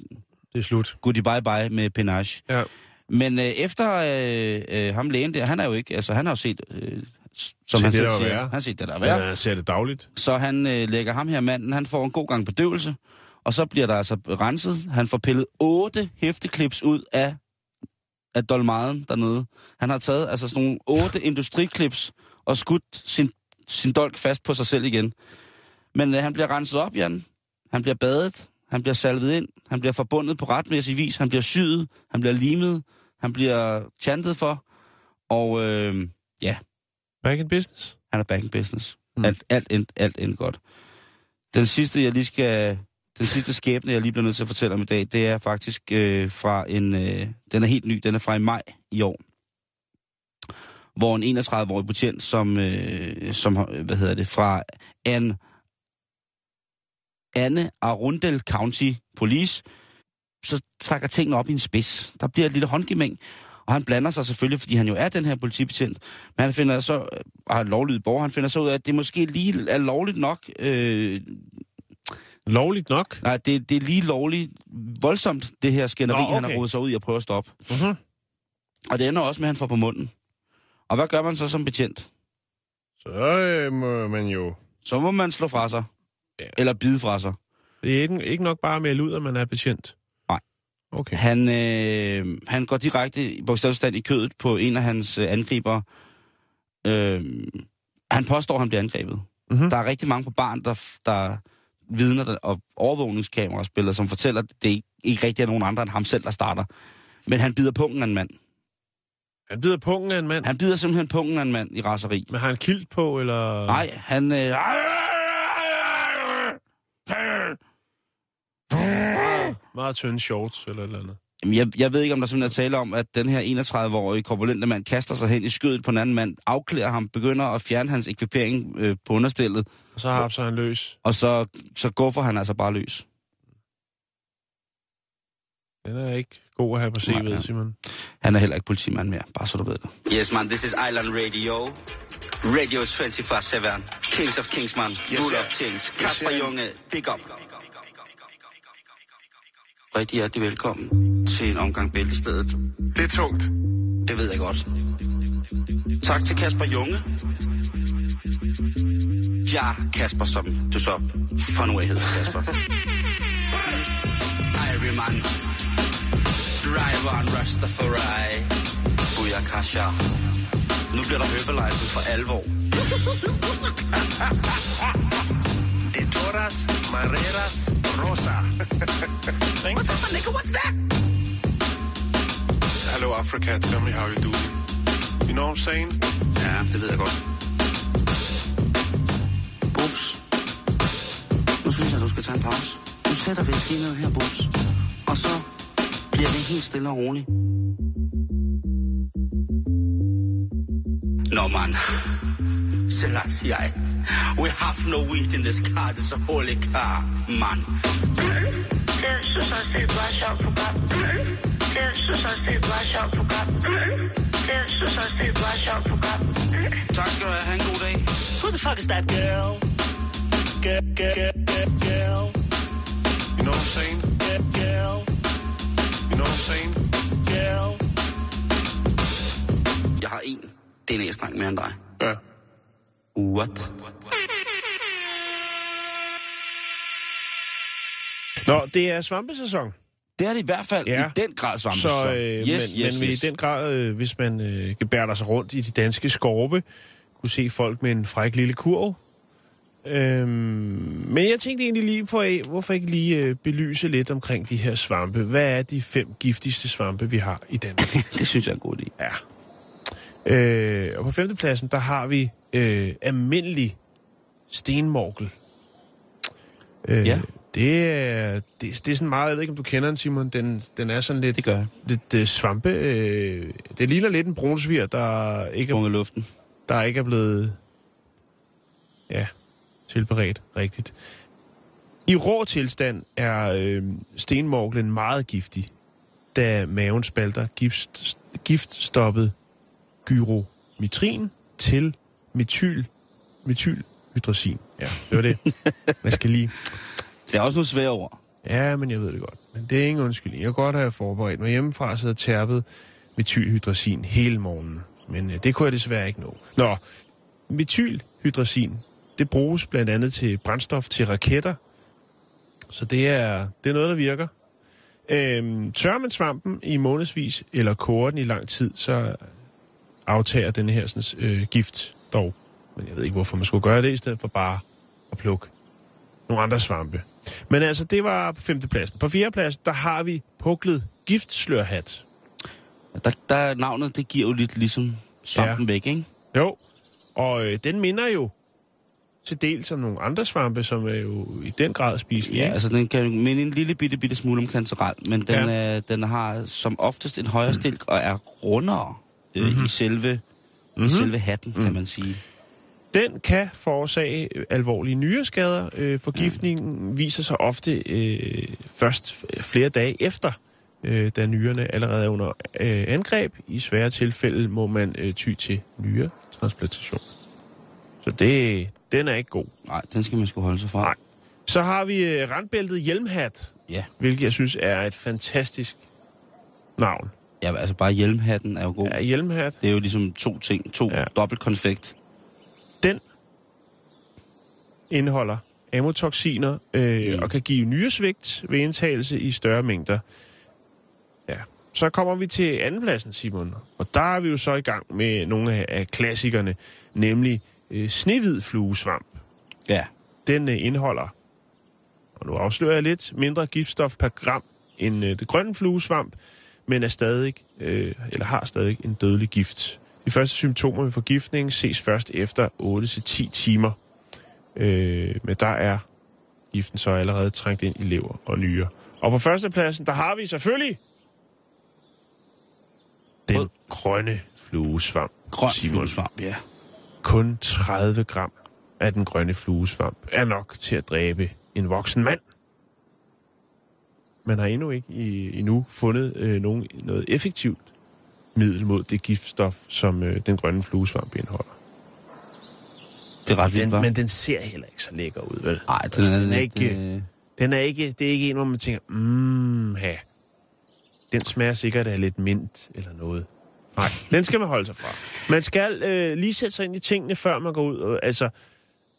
Det er slut. goodie bye bye med penage. Ja. Men øh, efter øh, øh, ham lægen der, han er jo ikke, altså han har jo set, øh, som Set han det, selv siger, han set det der er Ja. værre. Jeg ser det dagligt. Så han øh, lægger ham her manden, han får en god gang bedøvelse, og så bliver der altså renset. Han får pillet otte hæfteklips ud af, af dolmaden dernede. Han har taget altså sådan nogle otte industriklips og skudt sin, sin dolk fast på sig selv igen. Men øh, han bliver renset op, Jan. Han bliver badet. Han bliver salvet ind. Han bliver forbundet på retmæssig vis. Han bliver syet. Han bliver limet. Han bliver chantet for. Og øh, ja, Back in business. han er back in business. Mm. Alt, alt, end, alt end godt. Den sidste, jeg lige skal... Den sidste skæbne, jeg lige bliver nødt til at fortælle om i dag, det er faktisk øh, fra en... Øh, den er helt ny. Den er fra i maj i år. Hvor en 31-årig betjent, som, øh, som, hvad hedder det, fra en Anne Arundel County Police, så trækker tingene op i en spids. Der bliver et lille håndgemæng, og han blander sig selvfølgelig, fordi han jo er den her politibetjent. Men han finder så, og har lovlydig borger, han finder så ud af, at det måske lige er lovligt nok, øh, Lovligt nok. nej, det, det er lige lovligt voldsomt, det her skænderi, Nå, okay. han har rodet sig ud i at prøve at stoppe. Mhm. Og det ender også med, at han får på munden. Og hvad gør man så som betjent? Så øh, må man jo... Så må man slå fra sig. Ja. Eller bide fra sig. Det er ikke, ikke nok bare at melde ud, at man er betjent. Okay. Han, øh, han går direkte i bogstaveligt i kødet på en af hans øh, angriber. Øh, han påstår, at han bliver angrebet. Mhm. Der er rigtig mange på barn, der, der vidner der, og overvågningskameraspillere, som fortæller, at det ikke, ikke rigtig er nogen andre end ham selv, der starter. Men han bider pungen af en mand. Han bider pungen af en mand. Han bider simpelthen pungen af en mand i raseri. Men har han kilt på, eller... Nej, han... Øh, Meget tynde shorts, eller et eller andet. Jamen, Jeg, jeg ved ikke, om der simpelthen er tale om, at den her 31-årige korpulente mand kaster sig hen i skødet på en anden mand, afklæder ham, begynder at fjerne hans ekvipering øh, på understillet, Og så har så han løs. og så, så guffer han altså bare løs. Den er ikke god at have på Nej, ja. CV'et, Simon. Han er heller ikke politimand mere, bare så du ved det. Yes, man, this is Island Radio. Radio 24-7. Kings of Kings, man. Rule of Kings. Kasper Junge, big up. Rigtig hjertelig velkommen til en omgang Bæltestedet. Det er tungt. Det ved jeg godt. Tak til Kasper Junge. Ja, Kasper, som du så for nu af hedder, Kasper. Ironman. Driver and Rastafari. Booyakasha. Nu bliver der Herbalife for alvor. De toras, mareras, rosa. What's up, my nigga? What's that? Africa, tell me how you do. You know what I'm saying? Ja, det ved jeg godt. Bubs. Nu synes jeg, du skal tage en pause. Du sætter vist lige ned her, Bubs. Og så bliver det helt stille og roligt. Nå, man. Selassie, we have no wheat in this car. This is a holy car, man. Tak skal du have. Ha' en god dag. Who the fuck is that girl? Girl, girl, girl, girl, You know what I'm saying? girl, girl, You know what I'm saying? girl. Jeg har en DNA-streng mere end dig. Ja. What? Nå, det er svampesæson. Det er det i hvert fald Ja. i den grad svampe. Så, øh, yes, men, yes, men yes. i den grad, øh, hvis man øh, gebærder sig rundt i de danske skorpe, kunne se folk med en fræk lille kurv. Øhm, men jeg tænkte egentlig lige på, øh, hvorfor ikke lige øh, belyse lidt omkring de her svampe. Hvad er de fem giftigste svampe, vi har i Danmark? det synes jeg er en god idé. Ja. Øh, og på femtepladsen, der har vi øh, almindelig stenmorkel. Øh, Ja. Det er, det, det er sådan meget, jeg ved ikke, om du kender den, Simon. Den, den er sådan lidt, Det gør jeg. lidt øh, svampe. Øh, det ligner lidt en brunsvir, der ikke, er, luften. der ikke er blevet ja, tilberedt rigtigt. I rå tilstand er øh, stenmorglen meget giftig, da maven spalter gift, giftstoppet gyromitrin til metyl, metylhydrosin. Ja, det var det. Man skal lige... Det er også nogle svære ord. Ja, men jeg ved det godt. Men det er ingen undskyldning. Jeg kan godt have forberedt mig hjemmefra, så jeg tærpet metylhydrazin hele morgenen. Men øh, det kunne jeg desværre ikke nå. Nå, metylhydrazin, det bruges blandt andet til brændstof til raketter. Så det er, det er noget, der virker. Øhm, tør man svampen i månedsvis, eller koger den i lang tid, så aftager den her sådan, øh, gift dog. Men jeg ved ikke, hvorfor man skulle gøre det, i stedet for bare at plukke nogle andre svampe. Men altså, det var på femtepladsen. På fjerdepladsen, der har vi puklet giftslørhat. Der, der navnet, det giver jo lidt ligesom svampen ja. væk, ikke? Jo, og øh, den minder jo til dels om nogle andre svampe, som er jo i den grad spiselige. Ja, altså den kan minde en lille bitte, bitte smule om kantarel, men den, Ja. øh, den har som oftest en højere stilk og er rundere øh, mm-hmm. i, selve, mm-hmm. i selve hatten, kan man sige. Den kan forårsage alvorlige nyreskader. Øh, forgiftningen viser sig ofte øh, først flere dage efter, øh, da nyrerne allerede er under øh, angreb. I svære tilfælde må man øh, ty til nyretransplantation. Så det, den er ikke god. Nej, den skal man sgu holde sig fra. Nej. Så har vi øh, randbæltet hjelmhat, Ja. hvilket jeg synes er et fantastisk navn. ja, altså bare hjelmhatten er jo god. Ja, hjelmhat, Det er jo ligesom to ting, to ja. dobbelt konfekt. Indeholder amotoxiner øh, Mm. og kan give nyresvigt ved indtagelse i større mængder. Ja. Så kommer vi til andenpladsen, Simon. Og der er vi jo så i gang med nogle af, af klassikerne, nemlig øh, snehvid fluesvamp. Ja. Den øh, indeholder, og nu afslører jeg lidt, mindre giftstof per gram end øh, det grønne fluesvamp, men er stadig, øh, eller har stadig en dødelig gift. De første symptomer ved forgiftning ses først efter 8-10 timer. Øh, men der er giften så allerede trængt ind i lever og nyre. Og på førstepladsen, der har vi selvfølgelig den Rød. grønne fluesvamp. Grøn Simon. fluesvamp, ja. Kun 30 gram af den grønne fluesvamp er nok til at dræbe en voksen mand. Man har endnu ikke i, endnu fundet øh, nogen, noget effektivt middel mod det giftstof, som øh, den grønne fluesvamp indeholder. Det er ret vildt, Den, men den ser heller ikke så lækker ud, vel? Nej, den er, den er lidt, ikke- øh, Den er ikke, det er ikke en, hvor man tænker, mmm, ha. Den smager sikkert af lidt mint eller noget. Nej, den skal man holde sig fra. Man skal øh, lige sætte sig ind i tingene, før man går ud. Og, altså,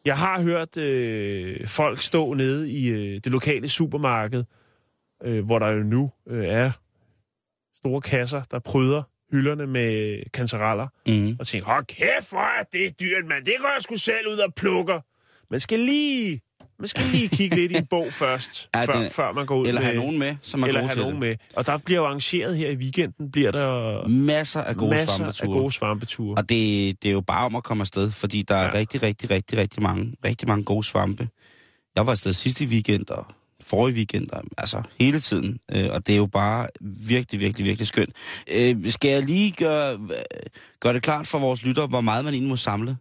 jeg har hørt øh, folk stå nede i øh, det lokale supermarked, øh, hvor der jo nu øh, er store kasser, der pryder hylderne med kantareller, mm. og tænke, hold kæft, hvor er det dyrt, mand. Det går jeg sgu selv ud og plukker. Man skal lige, man skal lige kigge lidt i en bog først, Ja, før, det- før man går ud Eller med... have nogen med, som er eller have nogen det. med. Og der bliver jo arrangeret her i weekenden, bliver der Masser af gode masser svampeture. af gode svampeture. Og det, det er jo bare om at komme afsted, fordi der er Ja. rigtig, rigtig, rigtig, rigtig mange, rigtig mange gode svampe. Jeg var afsted sidste weekend og forrige weekend, altså hele tiden. Øh, og det er jo bare virkelig, virkelig, virkelig skønt. Øh, skal jeg lige gøre, gøre det klart for vores lytter, hvor meget man egentlig må samle?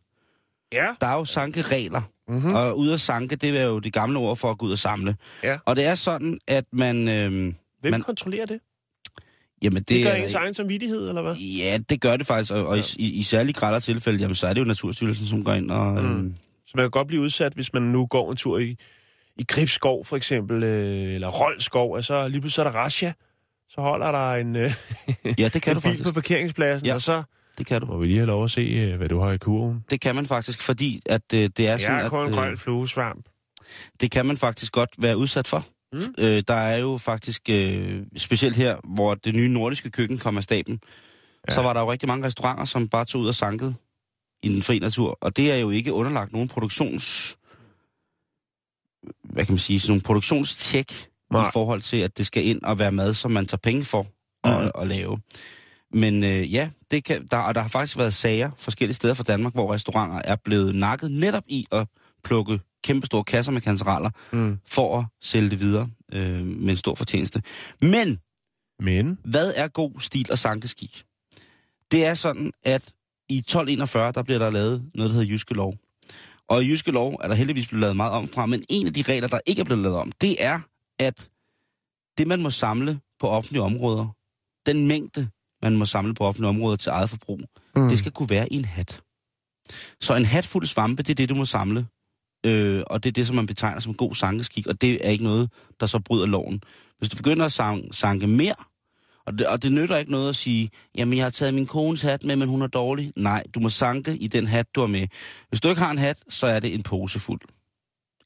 Ja. Der er jo sankeregler. Mhm. Mm-hmm. Og ud at sanke, det er jo det gamle ord for at gå ud og samle. Ja. Og det er sådan, at man... Øh, Hvem man- kontrollerer det? jamen, Det, det, gør ens egen samvittighed, eller hvad? Ja, det gør det faktisk. Og, og i, i, i særlige grader tilfælde, jamen, så er det jo Naturstyrelsen, som går ind og... Mm. Mm. Så man kan godt blive udsat, hvis man nu går en tur i, i Gribskov, for eksempel, øh, eller Roldskov, og så lige pludselig så er der Rasha. Så holder der en, øh, Ja, det kan en du bil faktisk. på parkeringspladsen, Ja. og så Det kan du. må vi lige have lov at se, øh, hvad du har i kurven. Det kan man faktisk, fordi at øh, det er sådan, Jeg har kun at grøn øh, fluesvamp. det kan man faktisk godt være udsat for. Mm. Øh, der er jo faktisk, øh, specielt her, hvor det nye nordiske køkken kom af staben, ja. så var der jo rigtig mange restauranter, som bare tog ud og sankede i den fri natur. Og det er jo ikke underlagt nogen produktions... Hvad kan man sige? Sådan nogle produktionstjek Nej. i forhold til, at det skal ind og være mad, som man tager penge for at, Mhm. at lave. Men øh, ja, det kan, der, og der har faktisk været sager forskellige steder fra Danmark, hvor restauranter er blevet nakket netop i at plukke kæmpe store kasser med kancereller Mm. for at sælge det videre øh, med en stor fortjeneste. Men Men, hvad er god stil og sankeskik? Det er sådan, at i 1241, der bliver der lavet noget, der hedder Jyske Lov. Og i Jyske Lov er der heldigvis blevet lavet meget om fra, men en af de regler, der ikke er blevet lavet om, det er, at det, man må samle på offentlige områder, den mængde, man må samle på offentlige områder til eget forbrug, mm. det skal kunne være i en hat. Så en hat fuld svampe, det er det, du må samle. Øh, og det er det, som man betegner som god sankeskik, og det er ikke noget, der så bryder loven. Hvis du begynder at sanke mere, og det, og det nytter ikke noget at sige, jamen jeg har taget min kones hat med, men hun er dårlig. Nej, du må sanke i den hat, du har med. Hvis du ikke har en hat, så er det en pose fuld.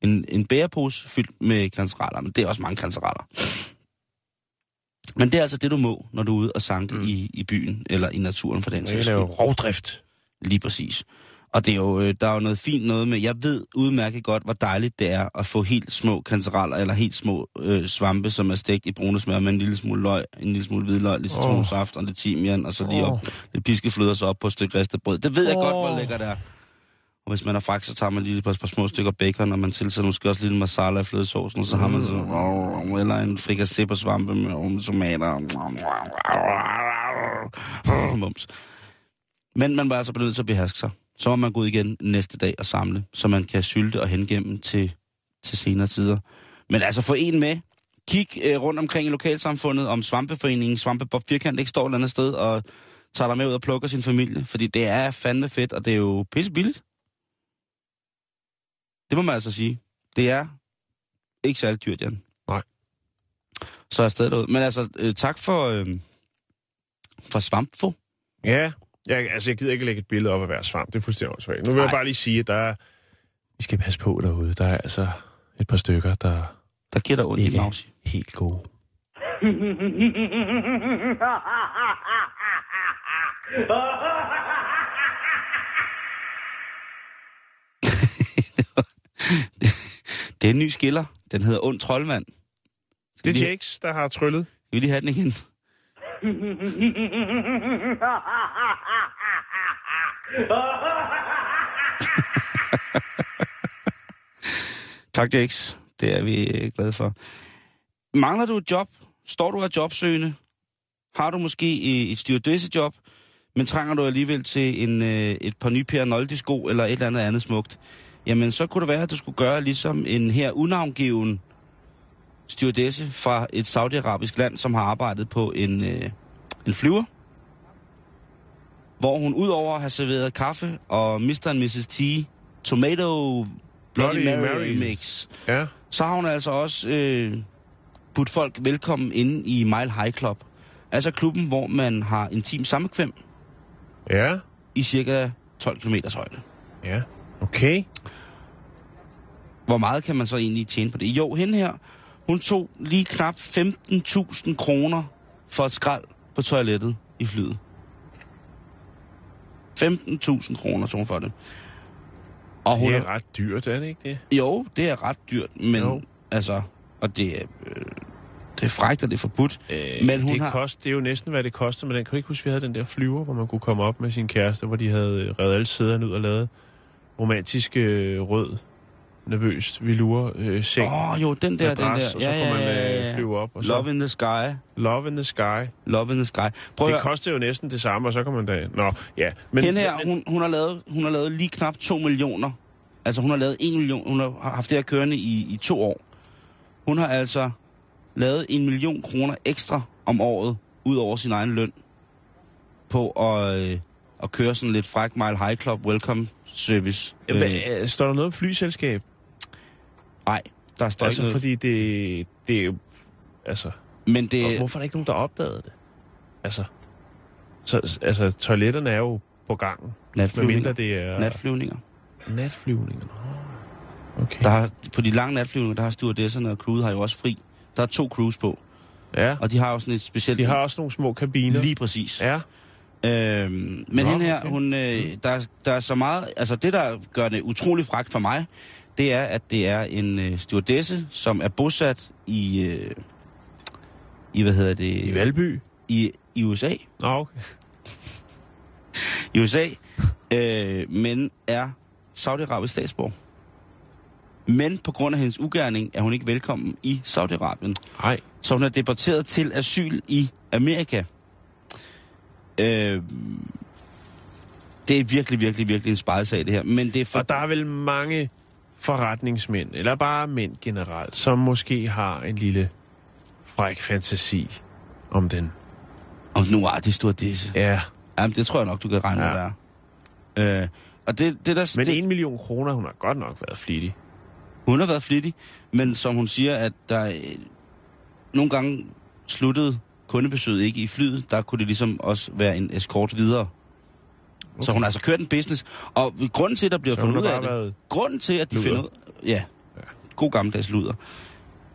En, en bærepose fyldt med kancereller, men det er også mange kancereller. Men det er altså det, du må, når du er ude og sanke mm. i, i byen, eller i naturen for den sags skyld. lave rovdrift. Lige præcis. Og det er jo, øh, der er jo noget fint noget med, jeg ved udmærket godt, hvor dejligt det er at få helt små kancereller, eller helt små øh, svampe, som er stegt i brune smør med en lille smule løg, en lille smule hvidløg, lidt citronsaft og lidt timian, og så lige op, lidt piskefløde, og så op på et stykke ristet brød. Det ved jeg godt, hvor lækker det er. Og hvis man er fræk, så tager man lige et par, par små stykker bacon, og man tilsætter måske også lidt masala i flødesaucen, og så har man så, eller en frikassé på svampe med tomater. Mums. Men man var altså nødt til at beherske sig. Så må man gå ud igen næste dag og samle, så man kan sylte og hengemme til, til senere tider. Men altså få en med. Kig øh, rundt omkring i lokalsamfundet, om svampeforeningen, Svampebob Firkant ikke står et eller andet sted, og tager dig med ud og plukker sin familie. Fordi det er fandme fedt, og det er jo pisse billigt. Det må man altså sige. Det er ikke særlig dyrt, Jan. Nej. Så er jeg stadig derude. Men altså, øh, tak for, øh, for svampfo. Ja, jeg, altså jeg gider ikke lægge et billede op af hver svamp. Det er fuldstændig åndssvagt. Nu vil jeg Nej. bare lige sige, at der er, vi skal passe på derude. Der er altså et par stykker, der Der giver dig ondt i er helt gode. Det er en ny skiller. Den hedder Ond Troldmand. Det er lige- Jakes, der har tryllet. Skal vi lige have den igen? Tak, Jakes. Det er vi øh, glade for. Mangler du et job? Står du af jobsøgende? Har du måske et et stewardessejob, men trænger du alligevel til en, øh, et par nye Per sko eller et eller andet andet smukt? Jamen, så kunne det være, at du skulle gøre ligesom en her unavngiven stewardesse fra et saudiarabisk land, som har arbejdet på en, øh, en flyver, hvor hun udover at have serveret kaffe og Mr. and Mrs. T, Tomato Bloody, Bloody Mary Marys. mix, Ja. så har hun altså også øh, budt folk velkommen inde i Mile High Club. Altså klubben, hvor man har intim sammenkvem Ja. i cirka 12 km højde. Ja. Okay. Hvor meget kan man så egentlig tjene på det? Jo, hende her, hun tog lige knap 15.000 kroner for et skrald på toilettet i flyet. 15.000 kroner tog hun for det. Og hun Det er, er ret dyrt, er det ikke det? jo, det er ret dyrt, men Jo. altså, og det er, øh, det er frækt, og det er forbudt. Øh, Men hun det, har- kost, det er jo næsten, hvad det koster, men den kan du ikke huske, vi havde den der flyver, hvor man kunne komme op med sin kæreste, hvor de havde øh, revet alle sæderne ud og lavet romantisk øh, rød, nervøst velure øh, seng. Åh, oh, jo, den der, den madras, der. Og så kunne man øh, flyve op. Og så Love in the sky. Love in the Sky. Love in the sky. Prøv Det koster jo næsten det samme, og så kan man da... Nå, ja. Men, Hende her, men, hun, hun, har lavet, hun har lavet lige knap 2 millioner. Altså, hun har lavet 1 million. Hun har haft det her kørende i, i to år. Hun har altså lavet en million kroner ekstra om året, ud over sin egen løn, på at, øh, at køre sådan lidt fræk Mile High Club Welcome Service. Øh, Hvad, øh, står der noget om flyselskab? Nej, der står Altså, ikke noget. fordi det, det er jo... Altså, Men det, og hvorfor er der ikke nogen, der opdagede det? Altså, så, altså toiletterne er jo på gangen. natflyvninger. Det er... natflyvninger. Natflyvninger. Okay. Der har, på de lange natflyvninger, der har stewardesserne og crewet har jo også fri. Der er to crews på, Ja, og de har jo sådan et specielt... de har også nogle små kabiner. Lige præcis. Ja. Øhm, men Nå, hende her, okay. hun, øh, der, der er så meget... Altså det, der gør det utrolig fragt for mig, det er, at det er en øh, stewardesse, som er bosat i... Øh, I, hvad hedder det? I Valby. I, i USA. Nå, okay. I USA. Øh, men er Saudi-Arabisk statsborger. Men på grund af hendes ugerning er hun ikke velkommen i Saudi-Arabien. Nej. Så hun er deporteret til asyl i Amerika. Øh, det er virkelig, virkelig, virkelig en sparet sag, det her. Men det er for... Og der er vel mange forretningsmænd, eller bare mænd generelt, som måske har en lille fræk fantasi om den. Og nu er det stort disse. Ja, Jamen, det tror jeg nok, du kan regne med, Ja. ja. der. Øh, og det, det der... men det, en million kroner, hun har godt nok været flittig. Hun har været flittig, men som hun siger, at der øh, nogle gange sluttede kundebesøget ikke i flyet. Der kunne det ligesom også være en escort videre. Okay. Så hun har altså kørt en business. Og grunden til, at der bliver Så fundet ud af det... Grunden til, at de luder. finder ud... Ja, god gammeldags luder.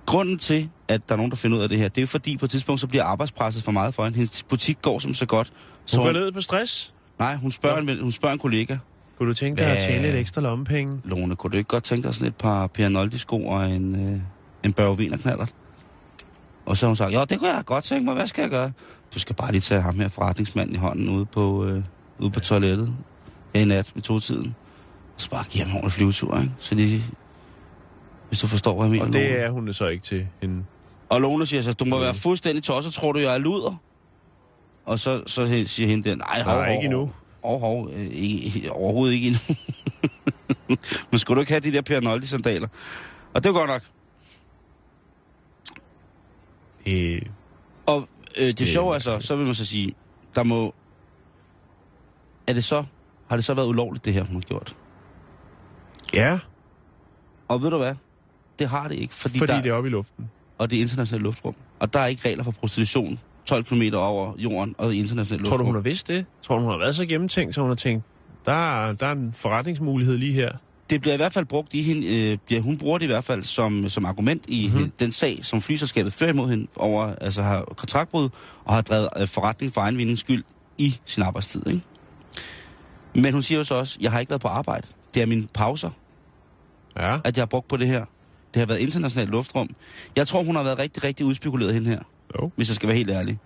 Grunden til, at der er nogen, der finder ud af det her, det er fordi, på et tidspunkt, så bliver arbejdspresset for meget for hende. Hendes butik går som så godt. Så Hun går ned på stress. Nej, hun spørger, en, hun spørger en kollega. Kunne du tænke dig at tjene lidt ekstra lommepenge? Lone, kunne du ikke godt tænke dig sådan et par Pianoldi-sko og en, øh, en Børge Wiener Og så har hun sagt, jo, det kunne jeg godt tænke mig, hvad skal jeg gøre? Du skal bare lige tage ham her forretningsmanden i hånden ude på, øh, ude på toilettet her i nat ved to-tiden. Og så bare give ham en flyvetur, ikke? Så de, hvis du forstår, hvad jeg mener. Og Lone. det er hun så ikke til en... Og Lone siger så, du må Mm. være fuldstændig tosset, tror du, jeg er luder? Og så, så siger hende der, nej, hov, Nej, ikke endnu. Hov, hov, øh, ikke, overhovedet ikke endnu. Men skulle du ikke have de der Pianoldi-sandaler? Og det er godt nok. Øh, Og øh, det sjove er så, så vil man så sige, der må... Er det så... Har det så været ulovligt, det her, hun har gjort? ja, Og ved du hvad? Det har det ikke, fordi, fordi der, det er oppe i luften. og det er internationalt luftrum. Og der er ikke regler for prostitution 12 km over jorden og internationalt Tror luftrum. du, hun har vidst det? Tror du, hun har været så gennemtænkt, så hun har tænkt, der, er- der er en forretningsmulighed lige her? det bliver i hvert fald brugt i hende, øh, bliver, hun bruger det i hvert fald som, som argument i Mhm. mm-hmm. den sag, som flyselskabet fører imod hende over, altså har kontraktbrud og har drevet øh, forretning for egen skyld i sin arbejdstid. Ikke? Men hun siger jo så også, jeg har ikke været på arbejde. Det er mine pauser, Ja. at jeg har brugt på det her. Det har været internationalt luftrum. Jeg tror, hun har været rigtig, rigtig udspekuleret hende her, Jo. hvis jeg skal være helt ærlig.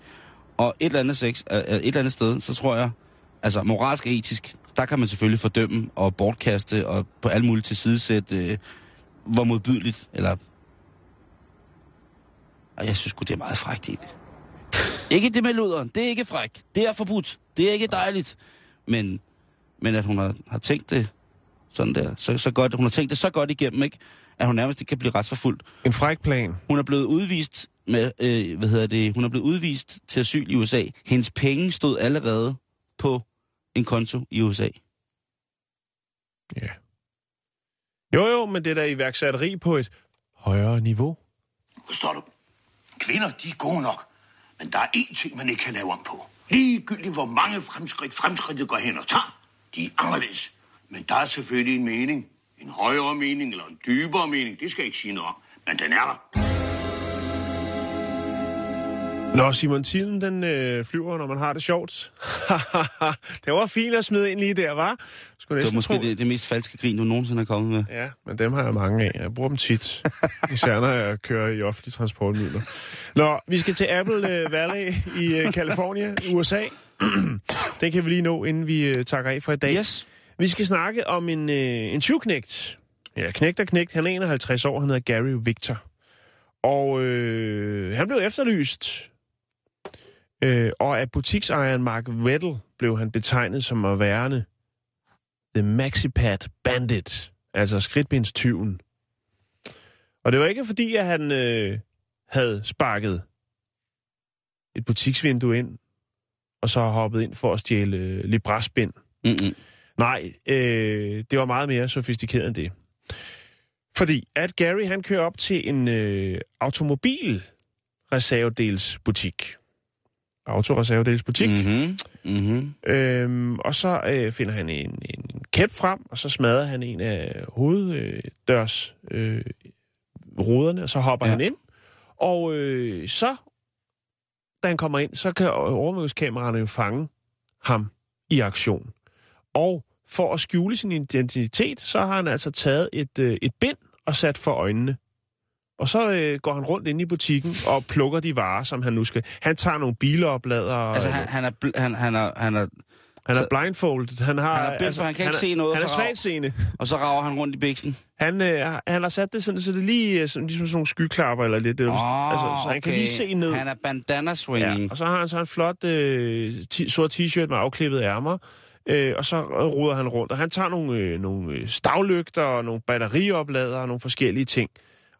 Og et eller andet, sex, øh, øh, et eller andet sted, så tror jeg, altså moralsk og etisk, der kan man selvfølgelig fordømme og bortkaste og på alle mulige tilsidesætte, øh, hvor modbydeligt, eller... Og jeg synes sgu, det er meget frækt egentlig. ikke det med luderen, det er ikke fræk. Det er forbudt. Det er ikke dejligt. Men, men at hun har, har tænkt det sådan der, så, så godt, hun har tænkt det så godt igennem, ikke? at hun nærmest ikke kan blive retsforfulgt. En fræk plan. Hun er blevet udvist med, øh, hvad hedder det, hun er blevet udvist til asyl i USA. Hendes penge stod allerede på en konto i USA. Ja. Jo, jo, men det er da iværksætteri på et højere niveau. Forstår du? Kvinder, de er gode nok. Men der er én ting, man ikke kan lave om på. Ligegyldigt hvor mange fremskridt fremskridtet går hen og tager, de er anderledes. Men der er selvfølgelig en mening. En højere mening eller en dybere mening. Det skal jeg ikke sige noget om. Men den er der. Nå, Simon, tiden den øh, flyver, når man har det sjovt. det var fint at smide ind lige der, var? Skulle Det var næsten måske tro. det, det mest falske grin, du nogensinde har kommet med. Ja, men dem har jeg mange af. Jeg bruger dem tit. Især når jeg kører i offentlige transportmidler. Nå, vi skal til Apple øh, Valley i øh, California, USA. Den kan vi lige nå, inden vi øh, takker af for i dag. Yes. Vi skal snakke om en, øh, en tyvknægt. Ja, knægt og knægt. Han er 51 år. Han hedder Gary Victor. Og øh, han blev efterlyst. Øh, og af butiksejeren Mark Weddle blev han betegnet som at værende The Maxipad Bandit. Altså skridtbindstyven. Og det var ikke fordi, at han øh, havde sparket et butiksvindue ind, og så hoppet ind for at stjæle øh, librasbind. Mm-mm. Nej, øh, det var meget mere sofistikeret end det. Fordi at Gary han kører op til en øh, automobilreservedelsbutik. Autoreservedelsbutik. Mm-hmm. Mm-hmm. Øhm, og så øh, finder han en, en, kæp frem, og så smadrer han en af hoveddørs øh, ruderne, og så hopper ja. han ind. Og øh, så, da han kommer ind, så kan overvågningskameraerne jo fange ham i aktion. Og for at skjule sin identitet, så har han altså taget et, øh, et bind og sat for øjnene. Og så øh, går han rundt ind i butikken og plukker de varer, som han nu skal. Han tager nogle biloplader. Altså, han, han, er, han, han, er, han er... Han er Så- blindfolded. Han, har, altså, Han er blind, for han kan ikke er, se noget, Han er svagtseende. Og så rager han rundt i biksen. Han, øh, han har sat det sådan, så det lige øh, sådan, ligesom sådan nogle skyklapper eller lidt. Åh, altså, så han kan lige se ned. Han er bandana swinging. Ja, og så har han så en flot øh, sort t-shirt med afklippet ærmer. Øh, og så ruder han rundt, og han tager nogle, øh, nogle øh, stavlygter og nogle batterioplader og nogle forskellige ting.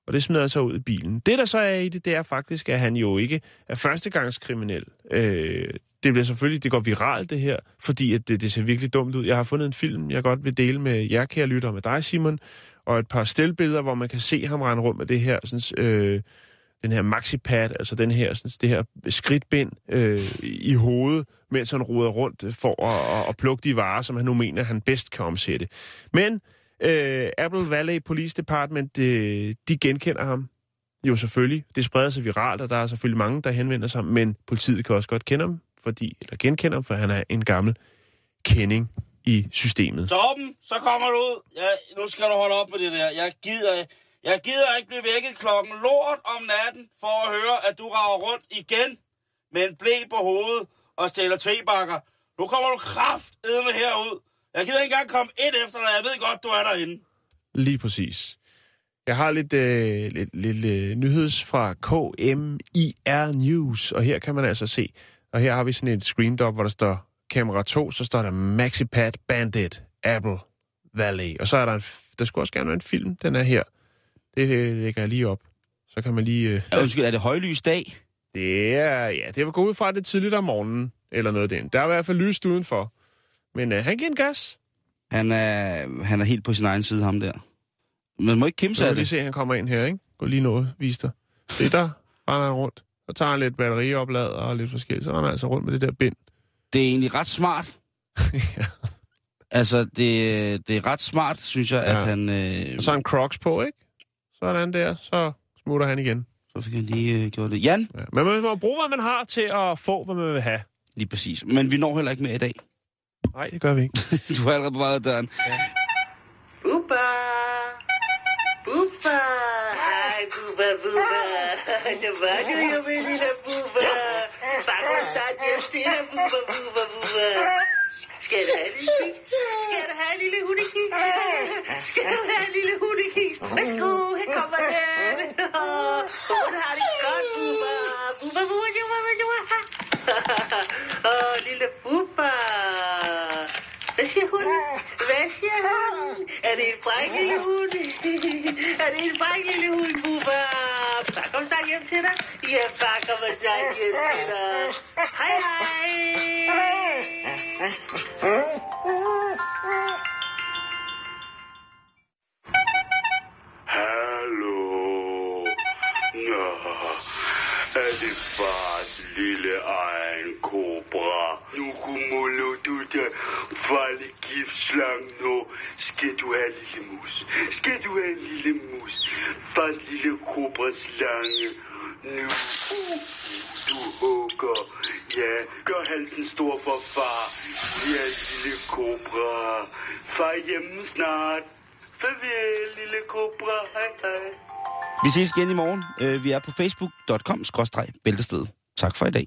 Og det smider han så ud i bilen. Det, der så er i det, det er faktisk, at han jo ikke er førstegangskriminel. Øh, det bliver selvfølgelig, det går viralt det her, fordi at det, det ser virkelig dumt ud. Jeg har fundet en film, jeg godt vil dele med jer, kære lytter, med dig, Simon, og et par stillbilleder, hvor man kan se ham rende rundt med det her, sådan, øh, den her maxipad, altså den her, sådan, det her skridtbind øh, i hovedet, mens han ruder rundt for at, at, at plukke de varer, som han nu mener, han bedst kan omsætte. Men øh, Apple Valley Police Department, øh, de genkender ham jo selvfølgelig. Det spreder sig viralt, og der er selvfølgelig mange, der henvender sig, men politiet kan også godt kende ham, fordi, eller genkende ham, for han er en gammel kending i systemet. Torben, så kommer du ud. Ja, nu skal du holde op med det der. Jeg gider, jeg gider ikke blive vækket klokken lort om natten for at høre, at du rager rundt igen med en blæ på hovedet og stiller tvebakker. Nu kommer du kraft med herud. Jeg gider ikke engang komme ind efter dig. Jeg ved godt, du er derinde. Lige præcis. Jeg har lidt, øh, lidt, lidt øh, nyheds fra KMIR News, og her kan man altså se, og her har vi sådan et screen hvor der står kamera 2, så står der Maxipad Bandit Apple Valley, og så er der en, der skulle også gerne være en film, den er her. Det øh, lægger jeg lige op. Så kan man lige... Øh, Ja, undskyld, er det højlys dag? det er, ja, det var gået ud fra, det tidligt om morgenen, eller noget den. Der er i hvert fald lyst udenfor. Men øh, han giver en gas. Han er, han er helt på sin egen side, ham der. Man må ikke kimse Så af vi lige det. se, at han kommer ind her, ikke? Gå lige noget, vis dig. Det der render han rundt. Så tager han lidt batterioplader og lidt forskelligt. Så render han altså rundt med det der bind. Det er egentlig ret smart. ja. Altså, det, det er ret smart, synes jeg, Ja. at han... Øh, Og så har han crocs på, ikke? Sådan der, så smutter han igen. så fik han lige øh, gjort det. Jan, Ja. Men man må bruge, hvad man har til at få, hvad man vil have. lige præcis. Men vi når heller ikke med i dag. Nej, det gør vi ikke. Du har allerede på vej døren. Bubba! Bubba! Hej, Bubba, Bubba! Det var du jo, min lille Bubba! Bare gå snart hjem til dig, Bubba, Bubba, Bubba! Skal du have en lille kis? Skal du have en lille hundekis? Skal du have en lille hundekis? Værsgo, her kommer den! Hvor du har det godt, buba. Buba, buba, buba, buba. Åh, lille buba. Hvad siger hunden? Hvad siger hun? Er det en fræk? Er det en fræk Bubba? Bare kom snart hjem til dig. Ja, bare kom snart hjem til dig. Hej, hej. Hallo. Nå, er det fars lille egen kobra? Nu kumulo du der farlig giftslang nu. Skal du have lille mus? Skal du have en lille mus? Fast lille kobraslange. Nu. Du hugger. Ja, gør halsen stor for far. Ja, lille kobra. Far hjemme snart. Farvel, lille kobra. Hej, hej. Vi ses igen i morgen. Øh, vi er på facebook.com-bæltested. Tak for i dag.